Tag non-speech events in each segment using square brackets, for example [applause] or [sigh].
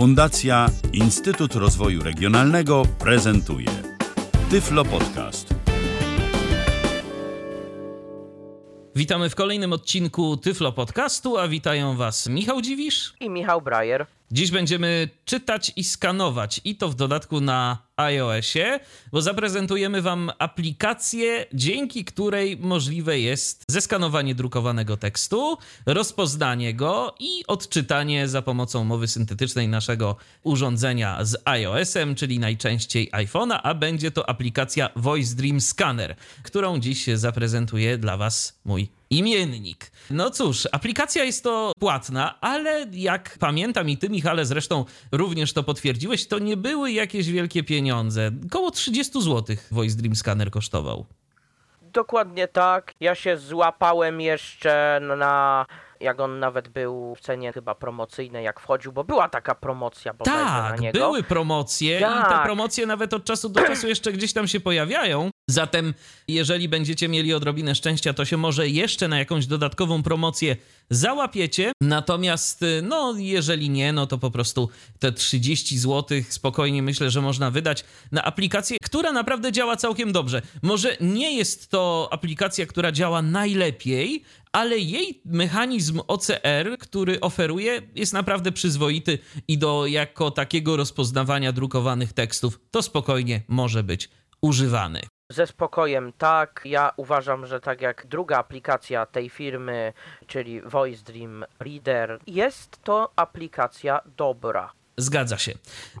Fundacja Instytut Rozwoju Regionalnego prezentuje Tyflo Podcast. Witamy w kolejnym odcinku Tyflo Podcastu, a witają Was Michał Dziwisz i Michał Brajer. Dziś będziemy czytać i skanować, i to w dodatku na iOSie, bo zaprezentujemy Wam aplikację, dzięki której możliwe jest zeskanowanie drukowanego tekstu, rozpoznanie go i odczytanie za pomocą mowy syntetycznej naszego urządzenia z iOS-em, czyli najczęściej iPhone'a, a będzie to aplikacja Voice Dream Scanner, którą dziś zaprezentuje dla Was mój imiennik. No cóż, aplikacja jest to płatna, ale jak pamiętam i ty, Michale, zresztą również to potwierdziłeś, to nie były jakieś wielkie pieniądze. Koło 30 zł Voice Dream Scanner kosztował. Dokładnie tak. Ja się złapałem jeszcze na jak on nawet był w cenie chyba promocyjnej, jak wchodził, bo była taka promocja tak, na niego. były promocje tak. i te tak. promocje nawet od czasu do czasu jeszcze gdzieś tam się pojawiają. Zatem, jeżeli będziecie mieli odrobinę szczęścia, to się może jeszcze na jakąś dodatkową promocję załapiecie. Natomiast, no, jeżeli nie, no to po prostu te 30 zł spokojnie myślę, że można wydać na aplikację, która naprawdę działa całkiem dobrze. Może nie jest to aplikacja, która działa najlepiej, ale jej mechanizm OCR, który oferuje, jest naprawdę przyzwoity i do jako takiego rozpoznawania drukowanych tekstów to spokojnie może być używany. Ze spokojem tak. Ja uważam, że tak jak druga aplikacja tej firmy, czyli Voice Dream Reader, jest to aplikacja dobra. Zgadza się.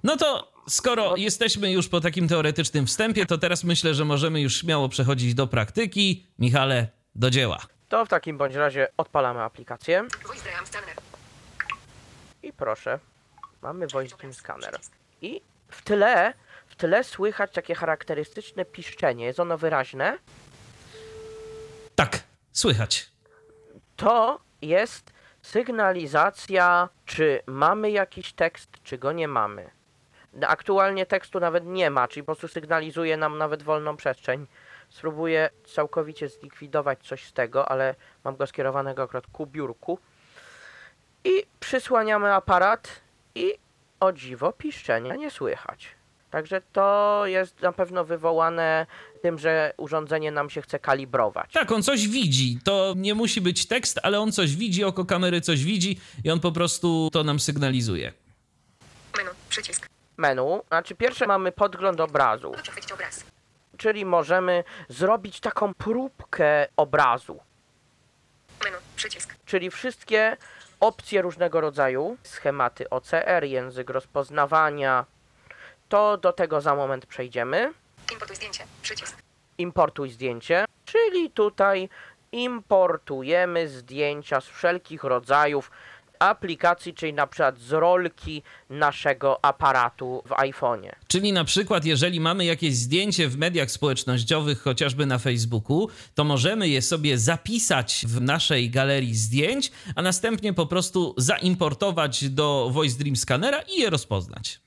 No to skoro jesteśmy już po takim teoretycznym wstępie, to teraz myślę, że możemy już śmiało przechodzić do praktyki. Michale, do dzieła. To w takim bądź razie odpalamy aplikację. I proszę, mamy Voice Dream Scanner. I w tle, w tle słychać takie charakterystyczne piszczenie. Jest ono wyraźne? Tak, słychać. To jest sygnalizacja, czy mamy jakiś tekst, czy go nie mamy. Aktualnie tekstu nawet nie ma, czyli po prostu sygnalizuje nam nawet wolną przestrzeń. Spróbuję całkowicie zlikwidować coś z tego, ale mam go skierowanego akurat ku biurku. I przysłaniamy aparat i o dziwo piszczenia nie słychać. Także to jest na pewno wywołane tym, że urządzenie nam się chce kalibrować. Tak, on coś widzi. To nie musi być tekst, ale on coś widzi, oko kamery coś widzi i on po prostu to nam sygnalizuje. Menu, przycisk. Menu, znaczy pierwsze mamy podgląd obrazu. Przechwycić obraz czyli możemy zrobić taką próbkę obrazu. Menu, przycisk. Czyli wszystkie opcje różnego rodzaju, schematy OCR, język rozpoznawania, to do tego za moment przejdziemy. Importuj zdjęcie, przycisk. Importuj zdjęcie, czyli tutaj importujemy zdjęcia z wszelkich rodzajów aplikacji, czyli na przykład z rolki naszego aparatu w iPhone'ie. Czyli na przykład, jeżeli mamy jakieś zdjęcie w mediach społecznościowych, chociażby na Facebooku, to możemy je sobie zapisać w naszej galerii zdjęć, a następnie po prostu zaimportować do Voice Dream Scannera i je rozpoznać.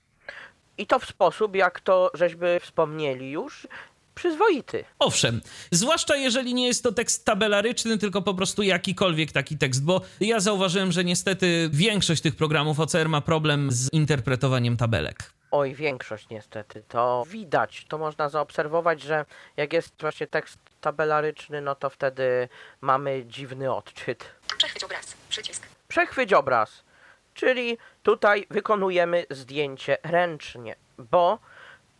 I to w sposób, jak to żeśmy wspomnieli już, przyzwoity. Owszem, zwłaszcza jeżeli nie jest to tekst tabelaryczny, tylko po prostu jakikolwiek taki tekst, bo ja zauważyłem, że niestety większość tych programów OCR ma problem z interpretowaniem tabelek. Oj, większość niestety. To widać, to można zaobserwować, że jak jest właśnie tekst tabelaryczny, no to wtedy mamy dziwny odczyt. Przechwyć obraz, przycisk. Przechwyć obraz, czyli tutaj wykonujemy zdjęcie ręcznie, bo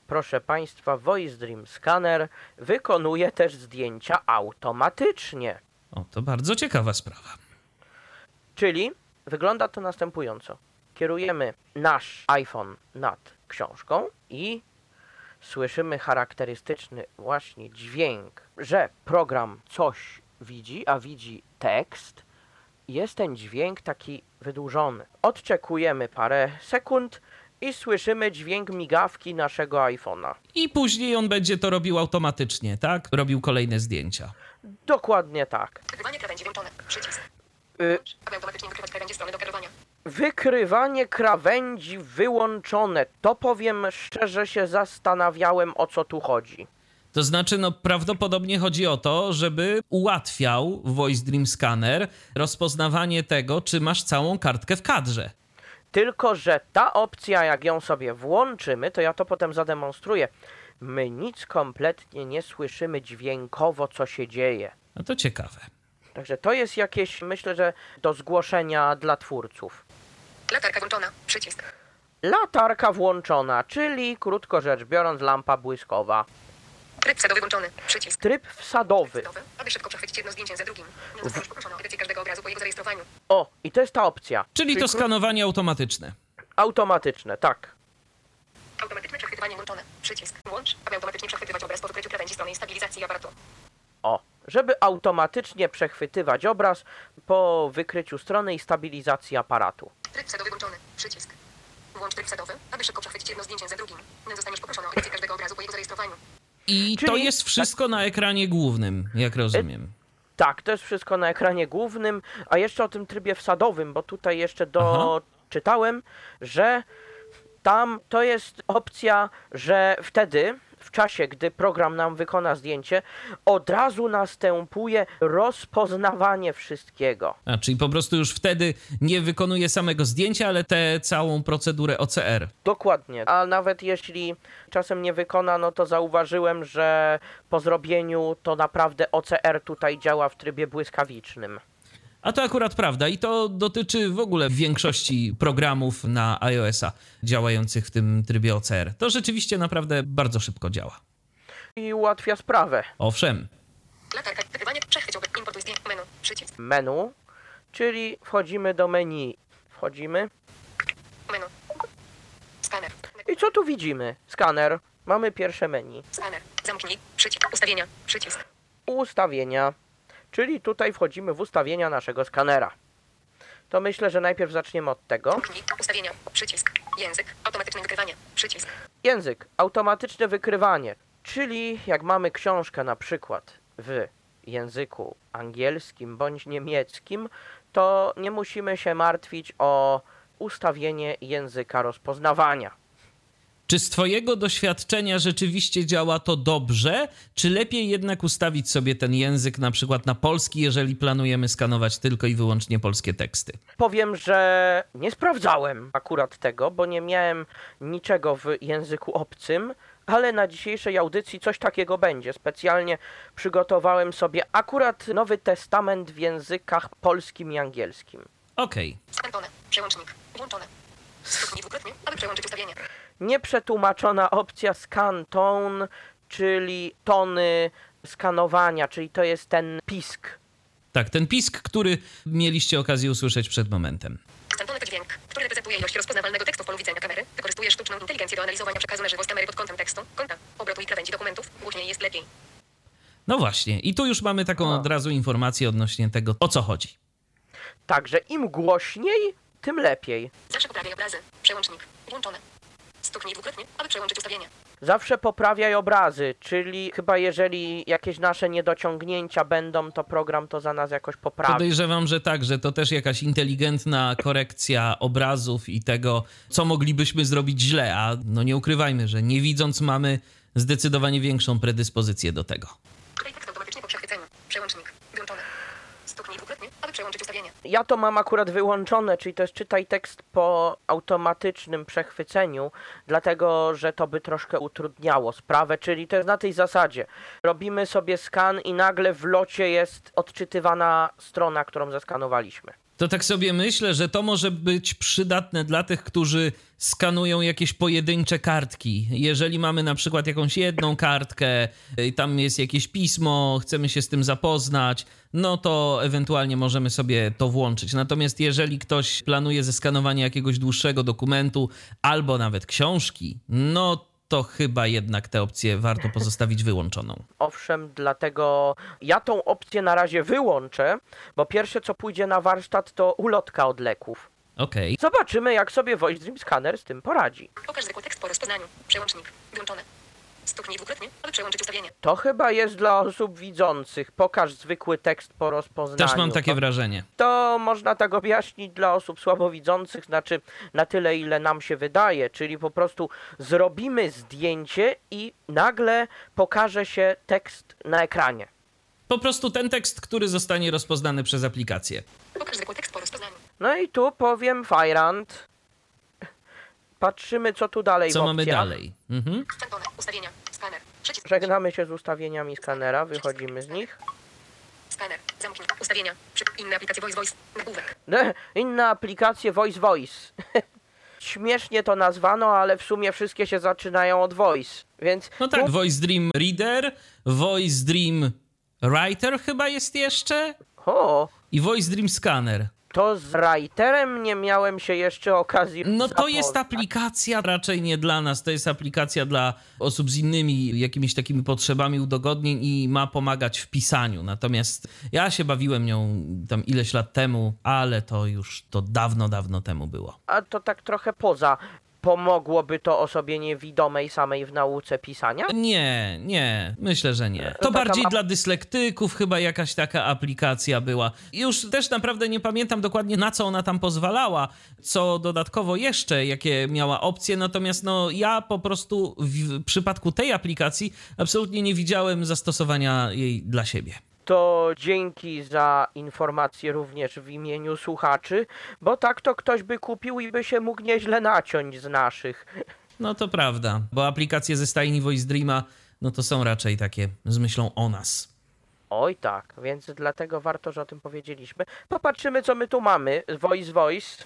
proszę Państwa, Voice Dream Scanner wykonuje też zdjęcia automatycznie. O, to bardzo ciekawa sprawa. Czyli wygląda to następująco. Kierujemy nasz iPhone nad książką i słyszymy charakterystyczny właśnie dźwięk, że program coś widzi, a widzi tekst. Jest ten dźwięk taki wydłużony. Odczekujemy parę sekund i słyszymy dźwięk migawki naszego iPhone'a. I później on będzie to robił automatycznie, tak? Robił kolejne zdjęcia. Dokładnie tak. Wykrywanie krawędzi włączone. Przycisk. Y aby automatycznie wykrywać krawędzie strony do kierowania. Wykrywanie krawędzi wyłączone. To powiem szczerze się zastanawiałem o co tu chodzi. To znaczy, no prawdopodobnie chodzi o to, żeby ułatwiał Voice Dream Scanner rozpoznawanie tego, czy masz całą kartkę w kadrze. Tylko, że ta opcja, jak ją sobie włączymy, to ja to potem zademonstruję. My nic kompletnie nie słyszymy dźwiękowo, co się dzieje. No to ciekawe. Także to jest jakieś, myślę, że do zgłoszenia dla twórców. Latarka włączona. Przycisk. Latarka włączona, czyli krótko rzecz biorąc lampa błyskowa. Tryb wsadowy włączony. Przycisk. Tryb wsadowy. Aby szybko przechwycić jedno zdjęcie za drugim. Nie zostaniesz poproszony o edycję każdego obrazu po jego zarejestrowaniu. O, i to jest ta opcja. Czyli to skanowanie automatyczne. automatyczne, tak. Automatyczne przechwytywanie włączone. Przycisk. Włącz, aby automatycznie przechwytywać obraz po wykryciu krawędzi strony i stabilizacji aparatu. O, żeby automatycznie przechwytywać obraz po wykryciu strony i stabilizacji aparatu. Tryb wsadowy włączony. Przycisk. Włącz tryb wsadowy, aby szybko przechwycić jedno zdjęcie za drugim. Nie zostaniesz poproszony o edycję każdego obrazu po jego zarejestrowaniu. I to Czyli- jest wszystko na ekranie głównym, jak rozumiem. Tak, to jest wszystko na ekranie głównym, a jeszcze o tym trybie wsadowym, bo tutaj jeszcze doczytałem, że tam to jest opcja, że wtedy, czasie, gdy program nam wykona zdjęcie, od razu następuje rozpoznawanie wszystkiego. A, czyli po prostu już wtedy nie wykonuje samego zdjęcia, ale tę całą procedurę OCR. Dokładnie. A nawet jeśli czasem nie wykona, no to zauważyłem, że po zrobieniu to naprawdę OCR tutaj działa w trybie błyskawicznym. A to akurat prawda i to dotyczy w ogóle większości programów na iOS-a działających w tym trybie OCR. To rzeczywiście naprawdę bardzo szybko działa. I ułatwia sprawę. Owszem, Latarka. Wykrywanie. Przechwyć obraz. Importuj zdjęcie. Menu. Przycisk. Menu, czyli wchodzimy do menu. Wchodzimy. Menu. Skaner. I co tu widzimy? Skaner. Mamy pierwsze menu. Skaner. Zamknij. Przycisk. Ustawienia. Przycisk. Ustawienia, czyli tutaj wchodzimy w ustawienia naszego skanera. To myślę, że najpierw zaczniemy od tego. Ustawienia. Przycisk. Język. Automatyczne wykrywanie. Przycisk. Język, automatyczne wykrywanie, czyli jak mamy książkę na przykład w języku angielskim bądź niemieckim, to nie musimy się martwić o ustawienie języka rozpoznawania. Czy z Twojego doświadczenia rzeczywiście działa to dobrze, czy lepiej jednak ustawić sobie ten język na przykład na polski, jeżeli planujemy skanować tylko i wyłącznie polskie teksty? Powiem, że nie sprawdzałem akurat tego, bo nie miałem niczego w języku obcym, ale na dzisiejszej audycji coś takiego będzie. Specjalnie przygotowałem sobie akurat Nowy Testament w językach polskim i angielskim. Okej. Skantone. Przełącznik. Włączone. Stuknij dwukrotnie, aby przełączyć ustawienie. Nieprzetłumaczona opcja scan tone, czyli tony skanowania, czyli to jest ten pisk. Tak, ten pisk, który mieliście okazję usłyszeć przed momentem. Skantone to dźwięk, który reprezentuje ilość rozpoznawalnego tekstu w polu widzenia kamery. Wykorzystuje sztuczną inteligencję do analizowania przekazu na żywo z kamery pod kątem tekstu, kąta, obrotu i krawędzi dokumentów. Głośniej jest lepiej. No właśnie, i tu już mamy taką od razu informację odnośnie tego, o co chodzi. Także im głośniej, tym lepiej. Zawsze poprawiaj obrazy. Przełącznik. Włączone. Stuknij dwukrotnie, aby przełączyć ustawienie. Zawsze poprawiaj obrazy, czyli chyba jeżeli jakieś nasze niedociągnięcia będą, to program to za nas jakoś poprawi. Podejrzewam, że tak, że to też jakaś inteligentna korekcja obrazów i tego, co moglibyśmy zrobić źle, a no nie ukrywajmy, że nie widząc mamy zdecydowanie większą predyspozycję do tego. Czytaj tekst automatycznie po przechwyceniu. Przełącznik. Włączone. Stuknij dwukrotnie, przełączyć. Ja to mam akurat wyłączone, czyli to jest czytaj tekst po automatycznym przechwyceniu, dlatego że to by troszkę utrudniało sprawę, czyli to jest na tej zasadzie. Robimy sobie skan i nagle w locie jest odczytywana strona, którą zeskanowaliśmy. To tak sobie myślę, że to może być przydatne dla tych, którzy skanują jakieś pojedyncze kartki. Jeżeli mamy na przykład jakąś jedną kartkę, i tam jest jakieś pismo, chcemy się z tym zapoznać, no to ewentualnie możemy sobie to włączyć. Natomiast jeżeli ktoś planuje zeskanowanie jakiegoś dłuższego dokumentu albo nawet książki, no to chyba jednak tę opcję warto pozostawić wyłączoną. Owszem, dlatego ja tą opcję na razie wyłączę, bo pierwsze co pójdzie na warsztat to ulotka od leków. Okej. Zobaczymy, jak sobie Voice Dream Scanner z tym poradzi. Pokaż zwykły tekst po rozpoznaniu. Przełącznik. Włączone. Stuknij dwukrotnie, aby przełączyć ustawienie. To chyba jest dla osób widzących. Pokaż zwykły tekst po rozpoznaniu. Też mam takie to, wrażenie. to można tak objaśnić dla osób słabowidzących, znaczy na tyle, ile nam się wydaje, czyli po prostu zrobimy zdjęcie i nagle pokaże się tekst na ekranie. Po prostu ten tekst, który zostanie rozpoznany przez aplikację. Pokaż zwykły tekst po rozpoznaniu. No i tu powiem Fajrant. Patrzymy co tu dalej w Co mamy dalej? Mhm. Ustawienia. Skaner. Przycisk. Żegnamy się z ustawieniami skanera, wychodzimy z nich. Skaner. Zamknij. Ustawienia. Inne aplikacje Voice Voice. Nagłówek. [laughs] Inne aplikacje Voice Voice. [laughs] Śmiesznie to nazwano, ale w sumie wszystkie się zaczynają od Voice, więc... No tak, tu- Voice Dream Reader, Voice Dream Writer chyba jest jeszcze O, i Voice Dream Scanner. To z Writerem nie miałem się jeszcze okazji No to jest zapoznać. aplikacja raczej nie dla nas, to jest aplikacja dla osób z innymi jakimiś takimi potrzebami udogodnień i ma pomagać w pisaniu. Natomiast ja się bawiłem nią tam ileś lat temu, ale to już to dawno, dawno temu było. A to tak trochę poza. Pomogłoby to osobie niewidomej samej w nauce pisania? Nie, nie, myślę, że nie. To taka bardziej ma- dla dyslektyków chyba jakaś taka aplikacja była. Już też naprawdę nie pamiętam dokładnie na co ona tam pozwalała, co dodatkowo jeszcze, jakie miała opcje, natomiast no ja po prostu w przypadku tej aplikacji absolutnie nie widziałem zastosowania jej dla siebie. To dzięki za informację również w imieniu słuchaczy, bo tak to ktoś by kupił i by się mógł nieźle naciąć z naszych. No to prawda, bo aplikacje ze stajni Voice Dreama no to są raczej takie z myślą o nas. Oj tak, więc dlatego warto, że o tym powiedzieliśmy. Popatrzymy, co my tu mamy. Voice Voice.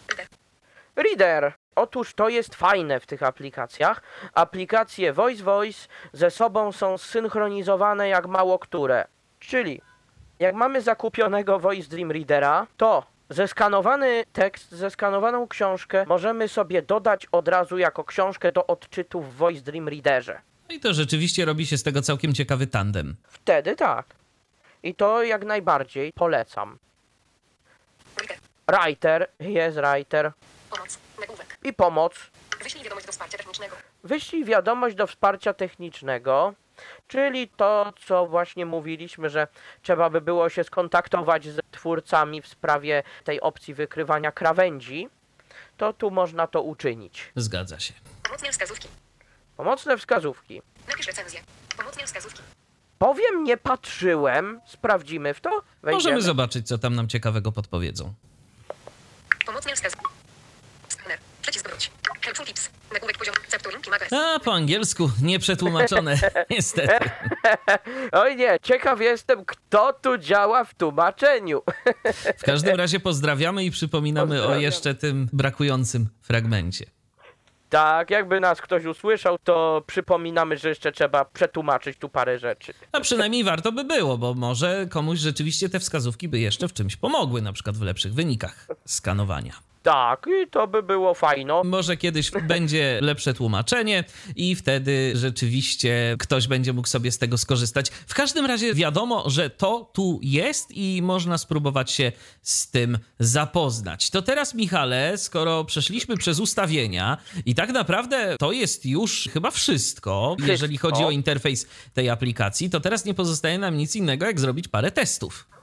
Reader. Otóż to jest fajne w tych aplikacjach. Aplikacje Voice Voice ze sobą są zsynchronizowane jak mało które. Czyli jak mamy zakupionego Voice Dream Readera, to zeskanowany tekst, zeskanowaną książkę możemy sobie dodać od razu jako książkę do odczytu w Voice Dream Readerze. No i to rzeczywiście robi się z tego całkiem ciekawy tandem. Wtedy tak. I to jak najbardziej polecam. Writer. Jest writer Pomoc. Nagłówek. i pomoc. Wyślij wiadomość do wsparcia technicznego. Wyślij wiadomość do wsparcia technicznego, czyli to, co właśnie mówiliśmy, że trzeba by było się skontaktować z twórcami w sprawie tej opcji wykrywania krawędzi, to tu można to uczynić. Zgadza się. Pomocne wskazówki. Pomocne wskazówki. Napisz recenzję. Pomocne wskazówki. Powiem, nie patrzyłem, sprawdzimy w to. Możemy Wejdziemy. zobaczyć, co tam nam ciekawego podpowiedzą. Pomocne wskazówki. Skaner. Przycisk wróć. Helpful tips. Nagłówek poziom. Cepturing i magaz. A, po angielsku, nieprzetłumaczone, [laughs] niestety. Oj nie, ciekaw jestem, kto tu działa w tłumaczeniu. W każdym razie pozdrawiamy i przypominamy o jeszcze tym brakującym fragmencie. Tak, jakby nas ktoś usłyszał, to przypominamy, że jeszcze trzeba przetłumaczyć tu parę rzeczy. A przynajmniej warto by było, bo może komuś rzeczywiście te wskazówki by jeszcze w czymś pomogły, na przykład w lepszych wynikach skanowania. Tak, i to by było fajno. Może kiedyś [laughs] będzie lepsze tłumaczenie i wtedy rzeczywiście ktoś będzie mógł sobie z tego skorzystać. W każdym razie wiadomo, że to tu jest i można spróbować się z tym zapoznać. To teraz, Michale, skoro przeszliśmy przez ustawienia i tak naprawdę to jest już chyba wszystko, jeżeli chodzi o interfejs tej aplikacji, to teraz nie pozostaje nam nic innego, jak zrobić parę testów.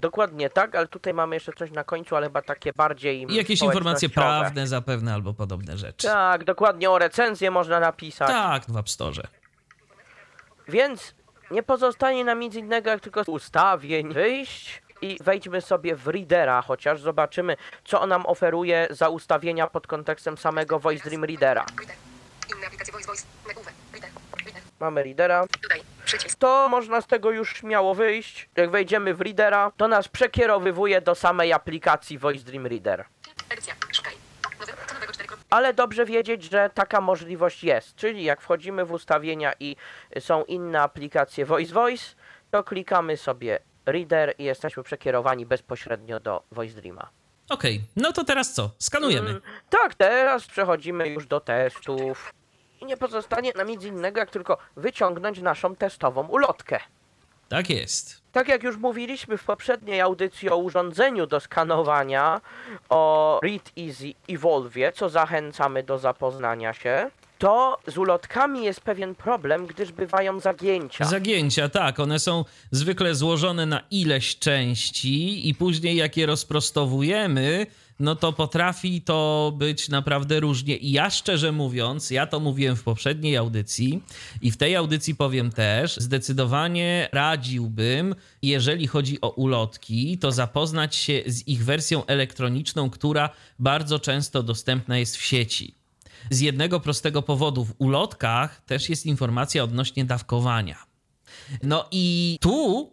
Dokładnie tak, ale tutaj mamy jeszcze coś na końcu, ale chyba takie bardziej. I jakieś informacje prawne zapewne albo podobne rzeczy. Tak, dokładnie o recenzję można napisać. Tak, w App Store. Więc nie pozostaje nam nic innego, jak tylko z ustawień wyjść i wejdźmy sobie w Readera, chociaż zobaczymy, co on nam oferuje za ustawienia pod kontekstem samego Voice Dream Readera. Mamy Readera. Dodaj. Przycisk. to można z tego już śmiało wyjść. Jak wejdziemy w Readera, to nas przekierowywuje do samej aplikacji Voice Dream Reader. Edycja. Szukaj. Nowy. Co nowego 4. Ale dobrze wiedzieć, że taka możliwość jest. Czyli jak wchodzimy w ustawienia i są inne aplikacje Voice Voice, to klikamy sobie Reader i jesteśmy przekierowani bezpośrednio do Voice Dreama. Okej, no to teraz co? Skanujemy. Mm, Tak, teraz przechodzimy już do testów. I nie pozostanie nam nic innego, jak tylko wyciągnąć naszą testową ulotkę. Tak jest. Tak jak już mówiliśmy w poprzedniej audycji o urządzeniu do skanowania, o Read Easy Evolve, co zachęcamy do zapoznania się, to z ulotkami jest pewien problem, gdyż bywają zagięcia. Zagięcia, tak, one są zwykle złożone na ileś części i później jak je rozprostowujemy, no to potrafi to być naprawdę różnie. I ja szczerze mówiąc, ja to mówiłem w poprzedniej audycji i w tej audycji powiem też, zdecydowanie radziłbym, jeżeli chodzi o ulotki, to zapoznać się z ich wersją elektroniczną, która bardzo często dostępna jest w sieci. Z jednego prostego powodu, w ulotkach też jest informacja odnośnie dawkowania. No i tu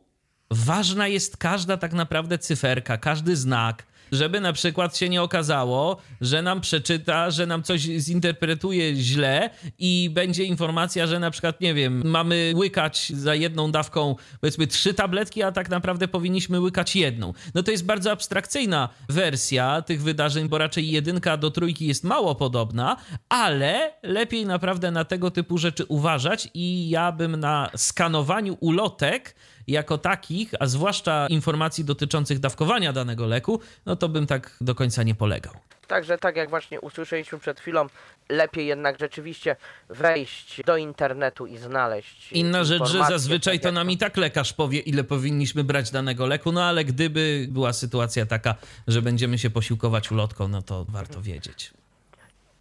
ważna jest każda tak naprawdę cyferka, każdy znak, żeby na przykład się nie okazało, że nam przeczyta, że nam coś zinterpretuje źle i będzie informacja, że na przykład, nie wiem, mamy łykać za jedną dawką powiedzmy trzy tabletki, a tak naprawdę powinniśmy łykać jedną. No to jest bardzo abstrakcyjna wersja tych wydarzeń, bo raczej jedynka do trójki jest mało podobna, ale lepiej naprawdę na tego typu rzeczy uważać i ja bym na skanowaniu ulotek jako takich, a zwłaszcza informacji dotyczących dawkowania danego leku, no to bym tak do końca nie polegał. Także tak jak właśnie usłyszeliśmy przed chwilą, lepiej jednak rzeczywiście wejść do internetu i znaleźć. Inna rzecz, że zazwyczaj tak to nam i tak lekarz powie, ile powinniśmy brać danego leku, no ale gdyby była sytuacja taka, że będziemy się posiłkować ulotką, no to warto wiedzieć.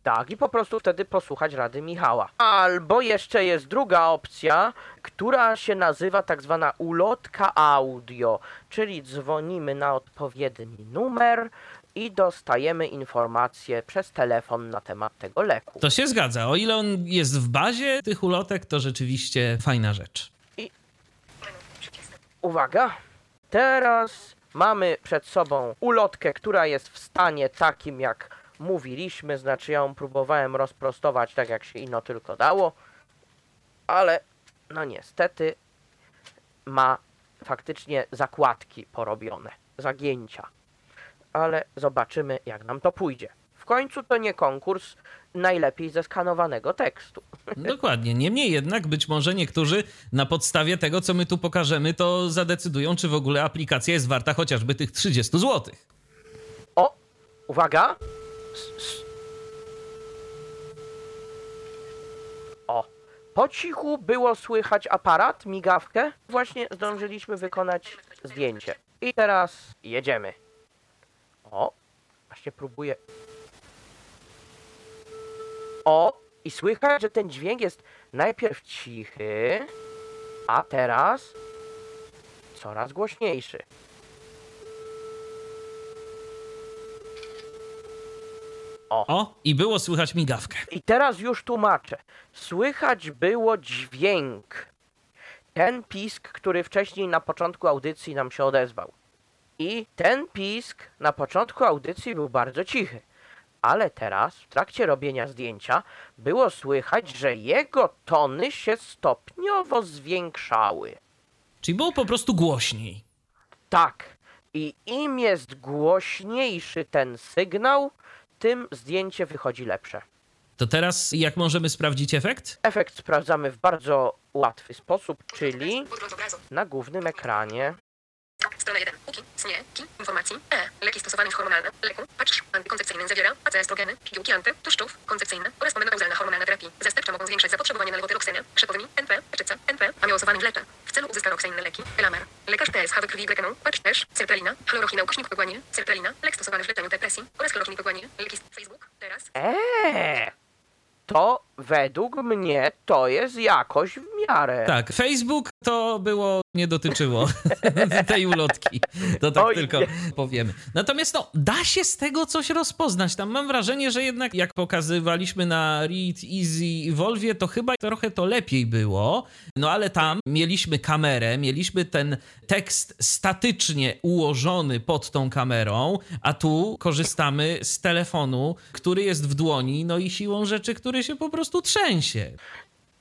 Tak, i po prostu wtedy posłuchać rady Michała. Albo jeszcze jest druga opcja, która się nazywa tak zwana ulotka audio, czyli dzwonimy na odpowiedni numer i dostajemy informację przez telefon na temat tego leku. To się zgadza. O ile on jest w bazie tych ulotek, to rzeczywiście fajna rzecz. Przycisk. Uwaga, teraz mamy przed sobą ulotkę, która jest w stanie takim jak mówiliśmy, znaczy ja ją próbowałem rozprostować tak jak się ino tylko dało, ale no niestety ma faktycznie zakładki porobione, zagięcia. Ale zobaczymy jak nam to pójdzie. W końcu to nie konkurs najlepiej zeskanowanego tekstu. [laughs] Dokładnie. Niemniej jednak być może niektórzy na podstawie tego, co my tu pokażemy, to zadecydują, czy w ogóle aplikacja jest warta chociażby tych 30 zł. O, uwaga. O, po cichu było słychać aparat, migawkę. Właśnie zdążyliśmy wykonać zdjęcie. I teraz jedziemy. O, właśnie próbuję. O, i słychać, że ten dźwięk jest najpierw cichy, a teraz coraz głośniejszy. O, i było słychać migawkę. I teraz już tłumaczę. Słychać było dźwięk. Ten pisk, który wcześniej na początku audycji nam się odezwał. I ten pisk na początku audycji był bardzo cichy. Ale teraz, w trakcie robienia zdjęcia, było słychać, że jego tony się stopniowo zwiększały. Czyli było po prostu głośniej. Tak. I im jest głośniejszy ten sygnał, tym zdjęcie wychodzi lepsze. To teraz jak możemy sprawdzić efekt? Efekt sprawdzamy w bardzo łatwy sposób, czyli na głównym ekranie. Strona 1. Uki. Snie. Ki. Informacji. E. Leki stosowane hormonalne. Leku. Patrz. Antykoncepcyjny zawiera. AC estrogeny. Pigułki anty. Tłuszczów. Koncepcyjne. Oraz pomenopauzalna hormonalna terapii. Zastępczo mogą zwiększać zapotrzebowanie na lewotyroksenę. Przepowiedni. NP. Eczyca. NP. Amiosowanym wlecze. Celu uzyskania roksenny leki. Elamer. Lekarz TSH we krwi Grekenu. Patrz też. Sertralina. Chlorochina. Ukośnik pegłanil. Sertralina. Lek stosowany w leczeniu depresji. Oraz chlorochiny pegłanil. Leki z Facebook. Teraz. Eee, to według mnie to jest jakoś w miarę. Tak, Facebook to było, nie dotyczyło [laughs] tej ulotki. To tak Oj, tylko nie. powiemy. Natomiast no, da się z tego coś rozpoznać. Tam mam wrażenie, że jednak jak pokazywaliśmy na Read Easy i Volvie, to chyba trochę to lepiej było. No ale tam mieliśmy kamerę, mieliśmy ten tekst statycznie ułożony pod tą kamerą, a tu korzystamy z telefonu, który jest w dłoni, no i siłą rzeczy, który się po prostu trzęsie.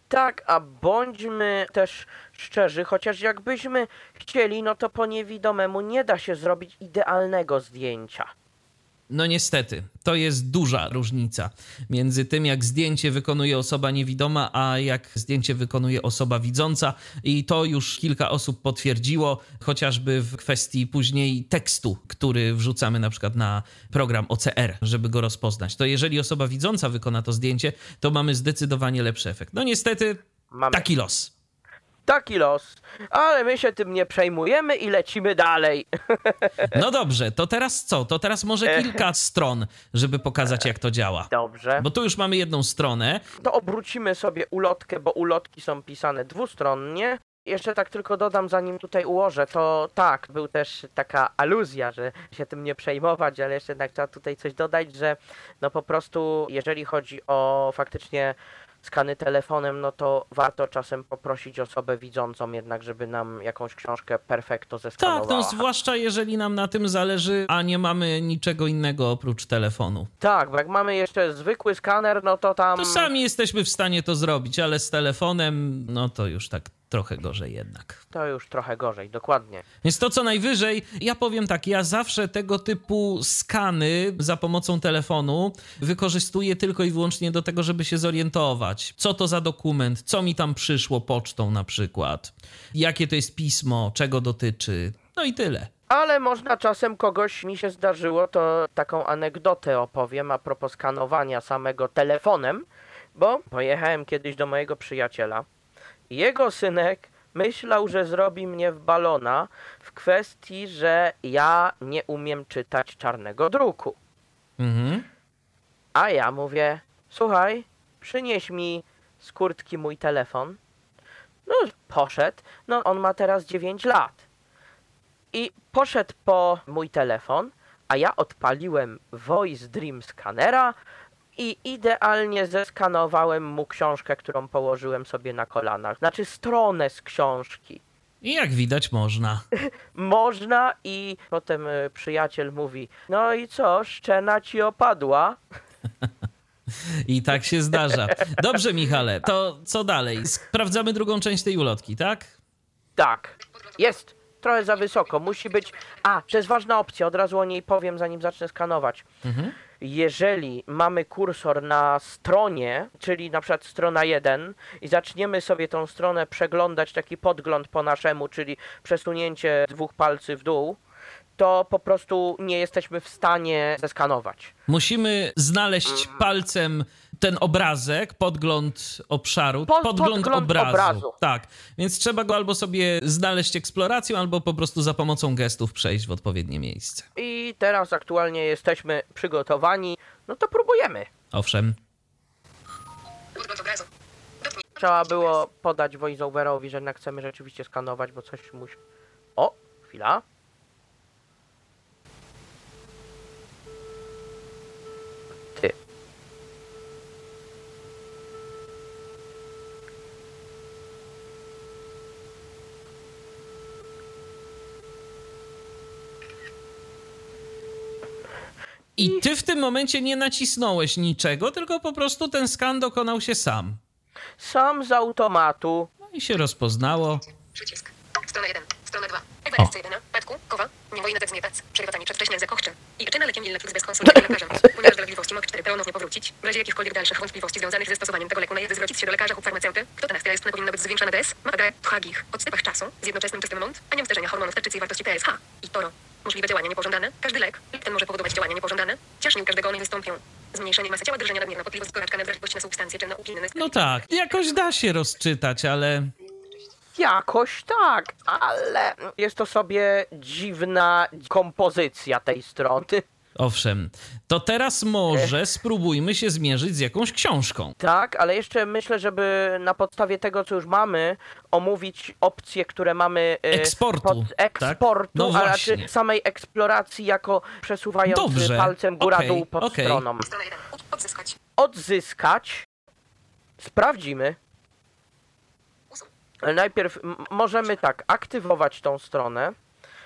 Tak, a bądźmy też szczerzy, chociaż jakbyśmy chcieli, no to po niewidomemu nie da się zrobić idealnego zdjęcia. No niestety, to jest duża różnica między tym, jak zdjęcie wykonuje osoba niewidoma, a jak zdjęcie wykonuje osoba widząca. I to już kilka osób potwierdziło, chociażby w kwestii później tekstu, który wrzucamy na przykład na program OCR, żeby go rozpoznać. To jeżeli osoba widząca wykona to zdjęcie, to mamy zdecydowanie lepszy efekt. No niestety, Mamy. taki los. Taki los. Ale my się tym nie przejmujemy i lecimy dalej. [laughs] No dobrze, to teraz co? To teraz może kilka stron, żeby pokazać, jak to działa. Dobrze. Bo tu już mamy jedną stronę. To obrócimy sobie ulotkę, bo ulotki są pisane dwustronnie. Jeszcze tak tylko dodam, zanim tutaj ułożę, to tak, był też taka aluzja, że się tym nie przejmować, ale jeszcze jednak trzeba tutaj coś dodać, że no po prostu jeżeli chodzi o faktycznie skany telefonem, no to warto czasem poprosić osobę widzącą jednak, żeby nam jakąś książkę perfekto Tak, zeskanowała. no zwłaszcza jeżeli nam na tym zależy, a nie mamy niczego innego oprócz telefonu. Tak, bo jak mamy jeszcze zwykły skaner, no to tam... To sami jesteśmy w stanie to zrobić, ale z telefonem, no to już tak trochę gorzej jednak. To już trochę gorzej, dokładnie. Więc to co najwyżej, ja powiem tak, ja zawsze tego typu skany za pomocą telefonu wykorzystuję tylko i wyłącznie do tego, żeby się zorientować, co to za dokument, co mi tam przyszło pocztą na przykład, jakie to jest pismo, czego dotyczy, no i tyle. Ale można czasem kogoś, mi się zdarzyło, to taką anegdotę opowiem a propos skanowania samego telefonem, bo pojechałem kiedyś do mojego przyjaciela. Jego synek myślał, że zrobi mnie w balona w kwestii, że ja nie umiem czytać czarnego druku. Mhm. A ja mówię, słuchaj, przynieś mi z kurtki mój telefon. No, poszedł. No, on ma teraz 9 lat. I poszedł po mój telefon, a ja odpaliłem Voice Dream Scannera i idealnie zeskanowałem mu książkę, którą położyłem sobie na kolanach. Znaczy stronę z książki. I jak widać można. [laughs] Można i potem y, przyjaciel mówi, no i co, szczena ci opadła? [laughs] I tak się zdarza. Dobrze, Michale, to co dalej? Sprawdzamy drugą część tej ulotki, tak? Tak, jest trochę za wysoko. Musi być. A, to jest ważna opcja, od razu o niej powiem, zanim zacznę skanować. Jeżeli mamy kursor na stronie, czyli na przykład strona 1, i zaczniemy sobie tą stronę przeglądać, taki podgląd po naszemu, czyli przesunięcie dwóch palcy w dół, to po prostu nie jesteśmy w stanie zeskanować. Musimy znaleźć palcem ten obrazek, podgląd obszaru, Po- podgląd, podgląd obrazu. obrazu. Tak, więc trzeba go albo sobie znaleźć eksploracją, albo po prostu za pomocą gestów przejść w odpowiednie miejsce. I teraz aktualnie jesteśmy przygotowani, no to próbujemy. Owszem. Podgląd obrazu. Dotknij. Trzeba było podać voiceoverowi, że jednak chcemy rzeczywiście skanować, bo coś musi... O, chwila. I ty w tym momencie nie nacisnąłeś niczego, tylko po prostu ten skan dokonał się sam. Sam z automatu. No i się rozpoznało. Przycisk. Strona 1. Strona 2. Ewenescy 1. Petku. Kowa. Niewojny tek zmietać. Przerywatanie przedwcześnie ze kochczem. I czyna lekiem Illeflux bez konsultacji lekarzem. [laughs] Ponieważ dolegliwości mogą 4 ponownie powrócić. W razie jakichkolwiek dalszych wątpliwości związanych ze stosowaniem tego leku należy zwrócić się do lekarza lub farmaceuty. Kto ten jest powinno być zwiększone DS, MAD, THGIH, odstępach czasu, z jednoczesnym czystym mont, a nie uderzenia hormonów tarczycy i wartości TSH. I toro. Możliwe działania niepożądane. Każdy lek, ten może powodować działania niepożądane. Ciażnie u każdego one wystąpią. Zmniejszenie masy ciała, drżenia nadmierna potliwość, gorączka, nawrażliwość na substancje czynne, upilne. No tak, jakoś da się rozczytać, ale Jakoś tak, ale jest to sobie dziwna kompozycja tej strony. Owszem. To teraz może spróbujmy się zmierzyć z jakąś książką. Tak, ale jeszcze myślę, żeby na podstawie tego, co już mamy, omówić opcje, które mamy y, Eksportu, pod eksportu, tak? No a raczej właśnie. samej eksploracji jako przesuwając Dobrze, palcem okej, góra-dół pod okej. stroną. Strona 1. Odzyskać. Odzyskać. Sprawdzimy. Najpierw możemy tak, aktywować tą stronę,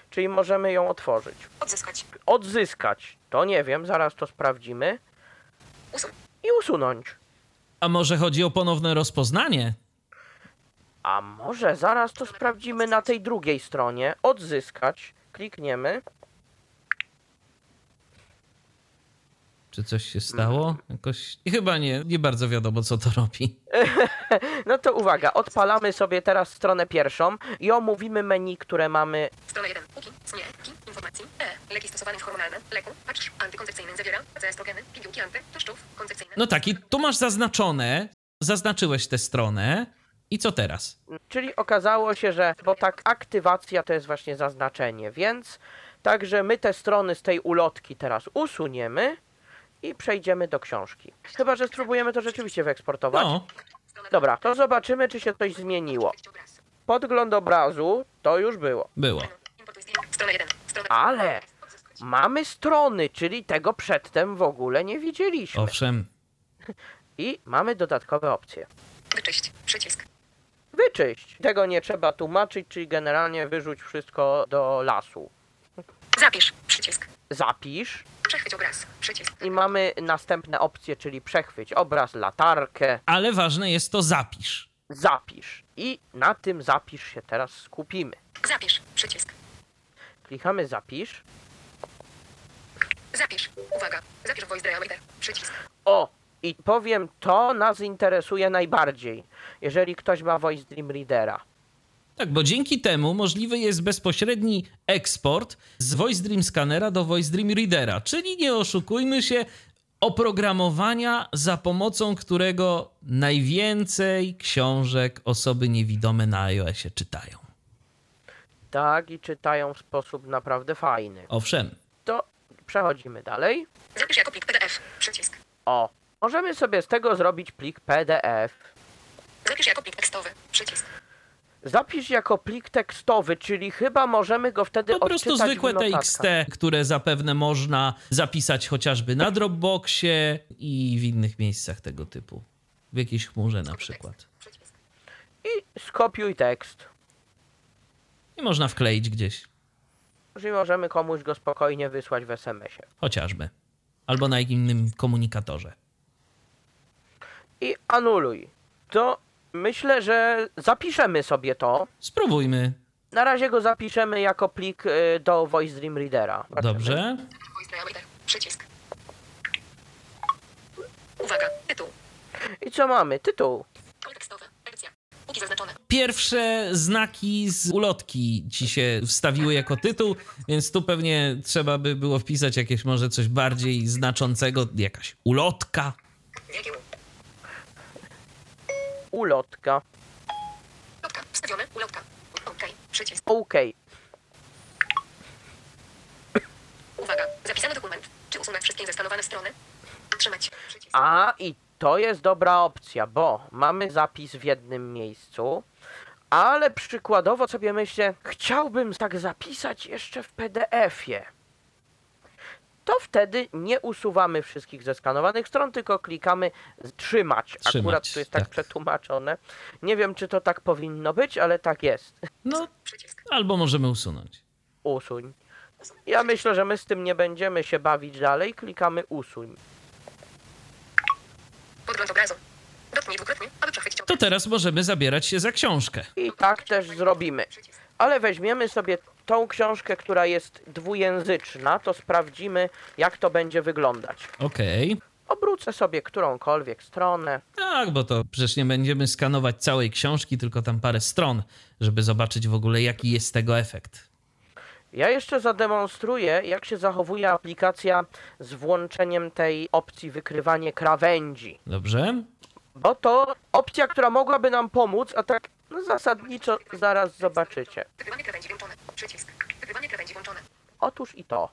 czyli możemy ją otworzyć. Odzyskać. Odzyskać, to nie wiem, zaraz to sprawdzimy. Usuń. I usunąć. A może chodzi o ponowne rozpoznanie? A może zaraz to sprawdzimy na tej drugiej stronie. Odzyskać. Klikniemy. Czy coś się stało? Jakoś. I chyba nie, nie bardzo wiadomo, co to robi. [laughs] No to uwaga, odpalamy sobie teraz stronę pierwszą i omówimy menu, które mamy. Strona 1. Uki. Sniegi. Informacji. E. Leki stosowane hormonalne. Leku. Patrz. Antykoncepcyjny. Zawiera. Estrogeny. Pigułki anty. Tłuszczów. Koncepcyjne. No tak, i tu masz zaznaczone, zaznaczyłeś tę stronę. I co teraz? Czyli okazało się, że, bo tak aktywacja to jest właśnie zaznaczenie, więc także my te strony z tej ulotki teraz usuniemy i przejdziemy do książki. Chyba, że spróbujemy to rzeczywiście wyeksportować. No, Dobra, to zobaczymy, czy się coś zmieniło. Podgląd obrazu to już było. było. Importuj zdjęcie. Strona 1. Strona Ale mamy strony, czyli tego przedtem w ogóle nie widzieliśmy. Owszem. I mamy dodatkowe opcje. Wyczyść. Przycisk. Wyczyść. Tego nie trzeba tłumaczyć, czyli generalnie wyrzuć wszystko do lasu. Zapisz. Przycisk. Zapisz Przechwyć obraz. Przycisk. i mamy następne opcje, czyli przechwyć obraz, latarkę, Ale ważne jest to zapisz. zapisz. I na tym zapisz się teraz skupimy. Zapisz. Przycisk. Klikamy zapisz. Zapisz. Uwaga. Zapisz voice diameter. Przycisk. O! I powiem, to nas interesuje najbardziej, jeżeli ktoś ma Voice Dream Readera. Tak, bo dzięki temu możliwy jest bezpośredni eksport z Voice Dream Scannera do Voice Dream Readera, czyli nie oszukujmy się, oprogramowania za pomocą którego najwięcej książek osoby niewidome na iOSie czytają. Tak, i czytają w sposób naprawdę fajny. Owszem, To przechodzimy dalej. Zapisz jako plik PDF. Przycisk. O! Możemy sobie z tego zrobić plik PDF. Zapisz jako plik tekstowy. Przycisk. Zapisz jako plik tekstowy, czyli chyba możemy go wtedy po prostu odczytać zwykłe. TXT, które zapewne można zapisać chociażby na Dropboxie i w innych miejscach tego typu. W jakiejś chmurze na przykład. I skopiuj tekst. I można wkleić gdzieś, Czyli możemy komuś go spokojnie wysłać w SMS-ie. chociażby. Albo na innym komunikatorze. I anuluj. To myślę, że zapiszemy sobie to. Spróbujmy. Na razie go zapiszemy jako plik y, do Voice Dream Readera. Zobaczymy. Dobrze. Przycisk. Uwaga. Tytuł. I co mamy? Tytuł. Pole tekstowe. Edycja. Póki zaznaczone. Pierwsze znaki z ulotki ci się wstawiły jako tytuł, więc tu pewnie trzeba by było wpisać jakieś może coś bardziej znaczącego, jakaś ulotka. Ulotka. Ulotka. Wstawione. Ulotka. OK. Przycisk. OK. Uwaga. Zapisany dokument. Czy usunąć wszystkie zeskanowane strony? Trzymać. Przycisk. A i to jest dobra opcja, bo mamy zapis w jednym miejscu, ale przykładowo sobie myślę, chciałbym tak zapisać jeszcze w PDF-ie. To wtedy nie usuwamy wszystkich zeskanowanych stron, tylko klikamy z- trzymać. Akurat Trzymać, tu jest tak, tak. przetłumaczone. Nie wiem, czy to tak powinno być, ale tak jest. No, albo możemy usunąć. Usuń. Ja myślę, że my z tym nie będziemy się bawić dalej. Klikamy usuń. Podgląd obrazu. Dotknij dwukrotnie, aby przechwycić To obraz. Teraz możemy zabierać się za książkę. I tak też zrobimy. Ale weźmiemy sobie tą książkę, która jest dwujęzyczna, to sprawdzimy, jak to będzie wyglądać. Okej. Obrócę sobie którąkolwiek stronę. Tak, bo to przecież nie będziemy skanować całej książki, tylko tam parę stron, żeby zobaczyć w ogóle, jaki jest tego efekt. Ja jeszcze zademonstruję, jak się zachowuje aplikacja z włączeniem tej opcji wykrywanie krawędzi. Dobrze? Bo to opcja, która mogłaby nam pomóc, a tak no, zasadniczo zaraz zobaczycie. Wykrywanie krawędzi włączone. Przycisk. Wykrywanie krawędzi włączone. Otóż i to.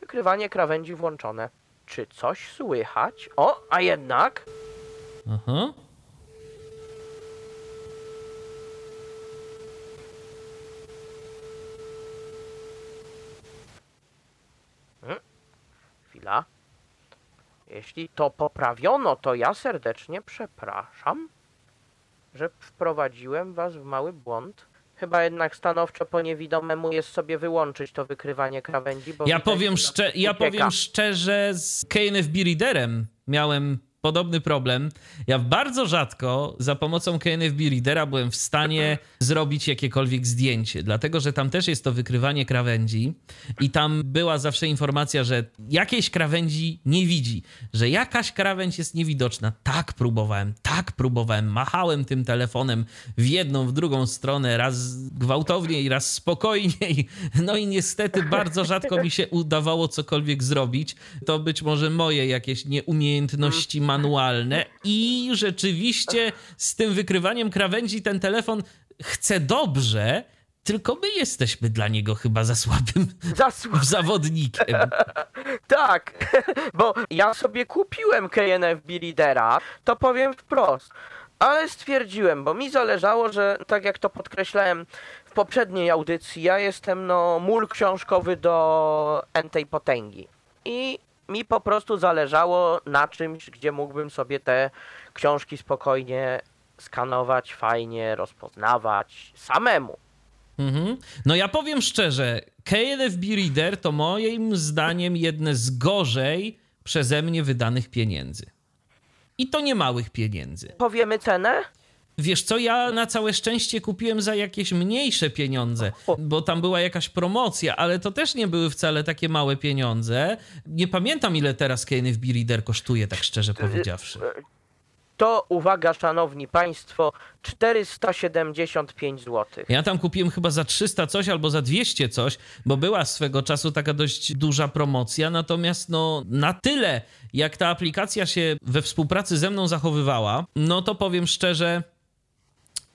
Wykrywanie krawędzi włączone. Czy coś słychać? O, a jednak Aha. Chwila. Jeśli to poprawiono, to ja serdecznie przepraszam, że wprowadziłem was w mały błąd. Chyba jednak stanowczo po niewidomemu jest sobie wyłączyć to wykrywanie krawędzi, bo Ja powiem, że szcze- ja powiem szczerze, z KNFB Readerem miałem podobny problem. Ja bardzo rzadko za pomocą KNFB Readera byłem w stanie zrobić jakiekolwiek zdjęcie, dlatego że tam też jest to wykrywanie krawędzi i tam była zawsze informacja, że jakiejś krawędzi nie widzi, że jakaś krawędź jest niewidoczna. Tak próbowałem, tak próbowałem, machałem tym telefonem w jedną, w drugą stronę, raz gwałtowniej, raz spokojniej. No i niestety bardzo rzadko mi się udawało cokolwiek zrobić. To być może moje jakieś nieumiejętności manualne i rzeczywiście z tym wykrywaniem krawędzi ten telefon chce dobrze, tylko my jesteśmy dla niego chyba za słabym Za słabo. zawodnikiem. [laughs] Tak, [laughs] bo ja sobie kupiłem KNFB Readera, to powiem wprost. Ale stwierdziłem, bo mi zależało, że tak jak to podkreślałem w poprzedniej audycji, ja jestem no mól książkowy do entej potęgi. I mi po prostu zależało na czymś, gdzie mógłbym sobie te książki spokojnie skanować, fajnie rozpoznawać samemu. Mhm. No ja powiem szczerze, KNFB Reader to moim zdaniem jedne z gorzej przeze mnie wydanych pieniędzy. I to nie małych pieniędzy. Powiemy cenę? Wiesz co, ja na całe szczęście kupiłem za jakieś mniejsze pieniądze, bo tam była jakaś promocja, ale to też nie były wcale takie małe pieniądze. Nie pamiętam ile teraz KNFB Reader kosztuje, tak szczerze powiedziawszy. To uwaga, szanowni państwo, 475 zł. Ja tam kupiłem chyba za 300 coś albo za 200 coś, bo była swego czasu taka dość duża promocja, natomiast no na tyle, jak ta aplikacja się we współpracy ze mną zachowywała, no to powiem szczerze,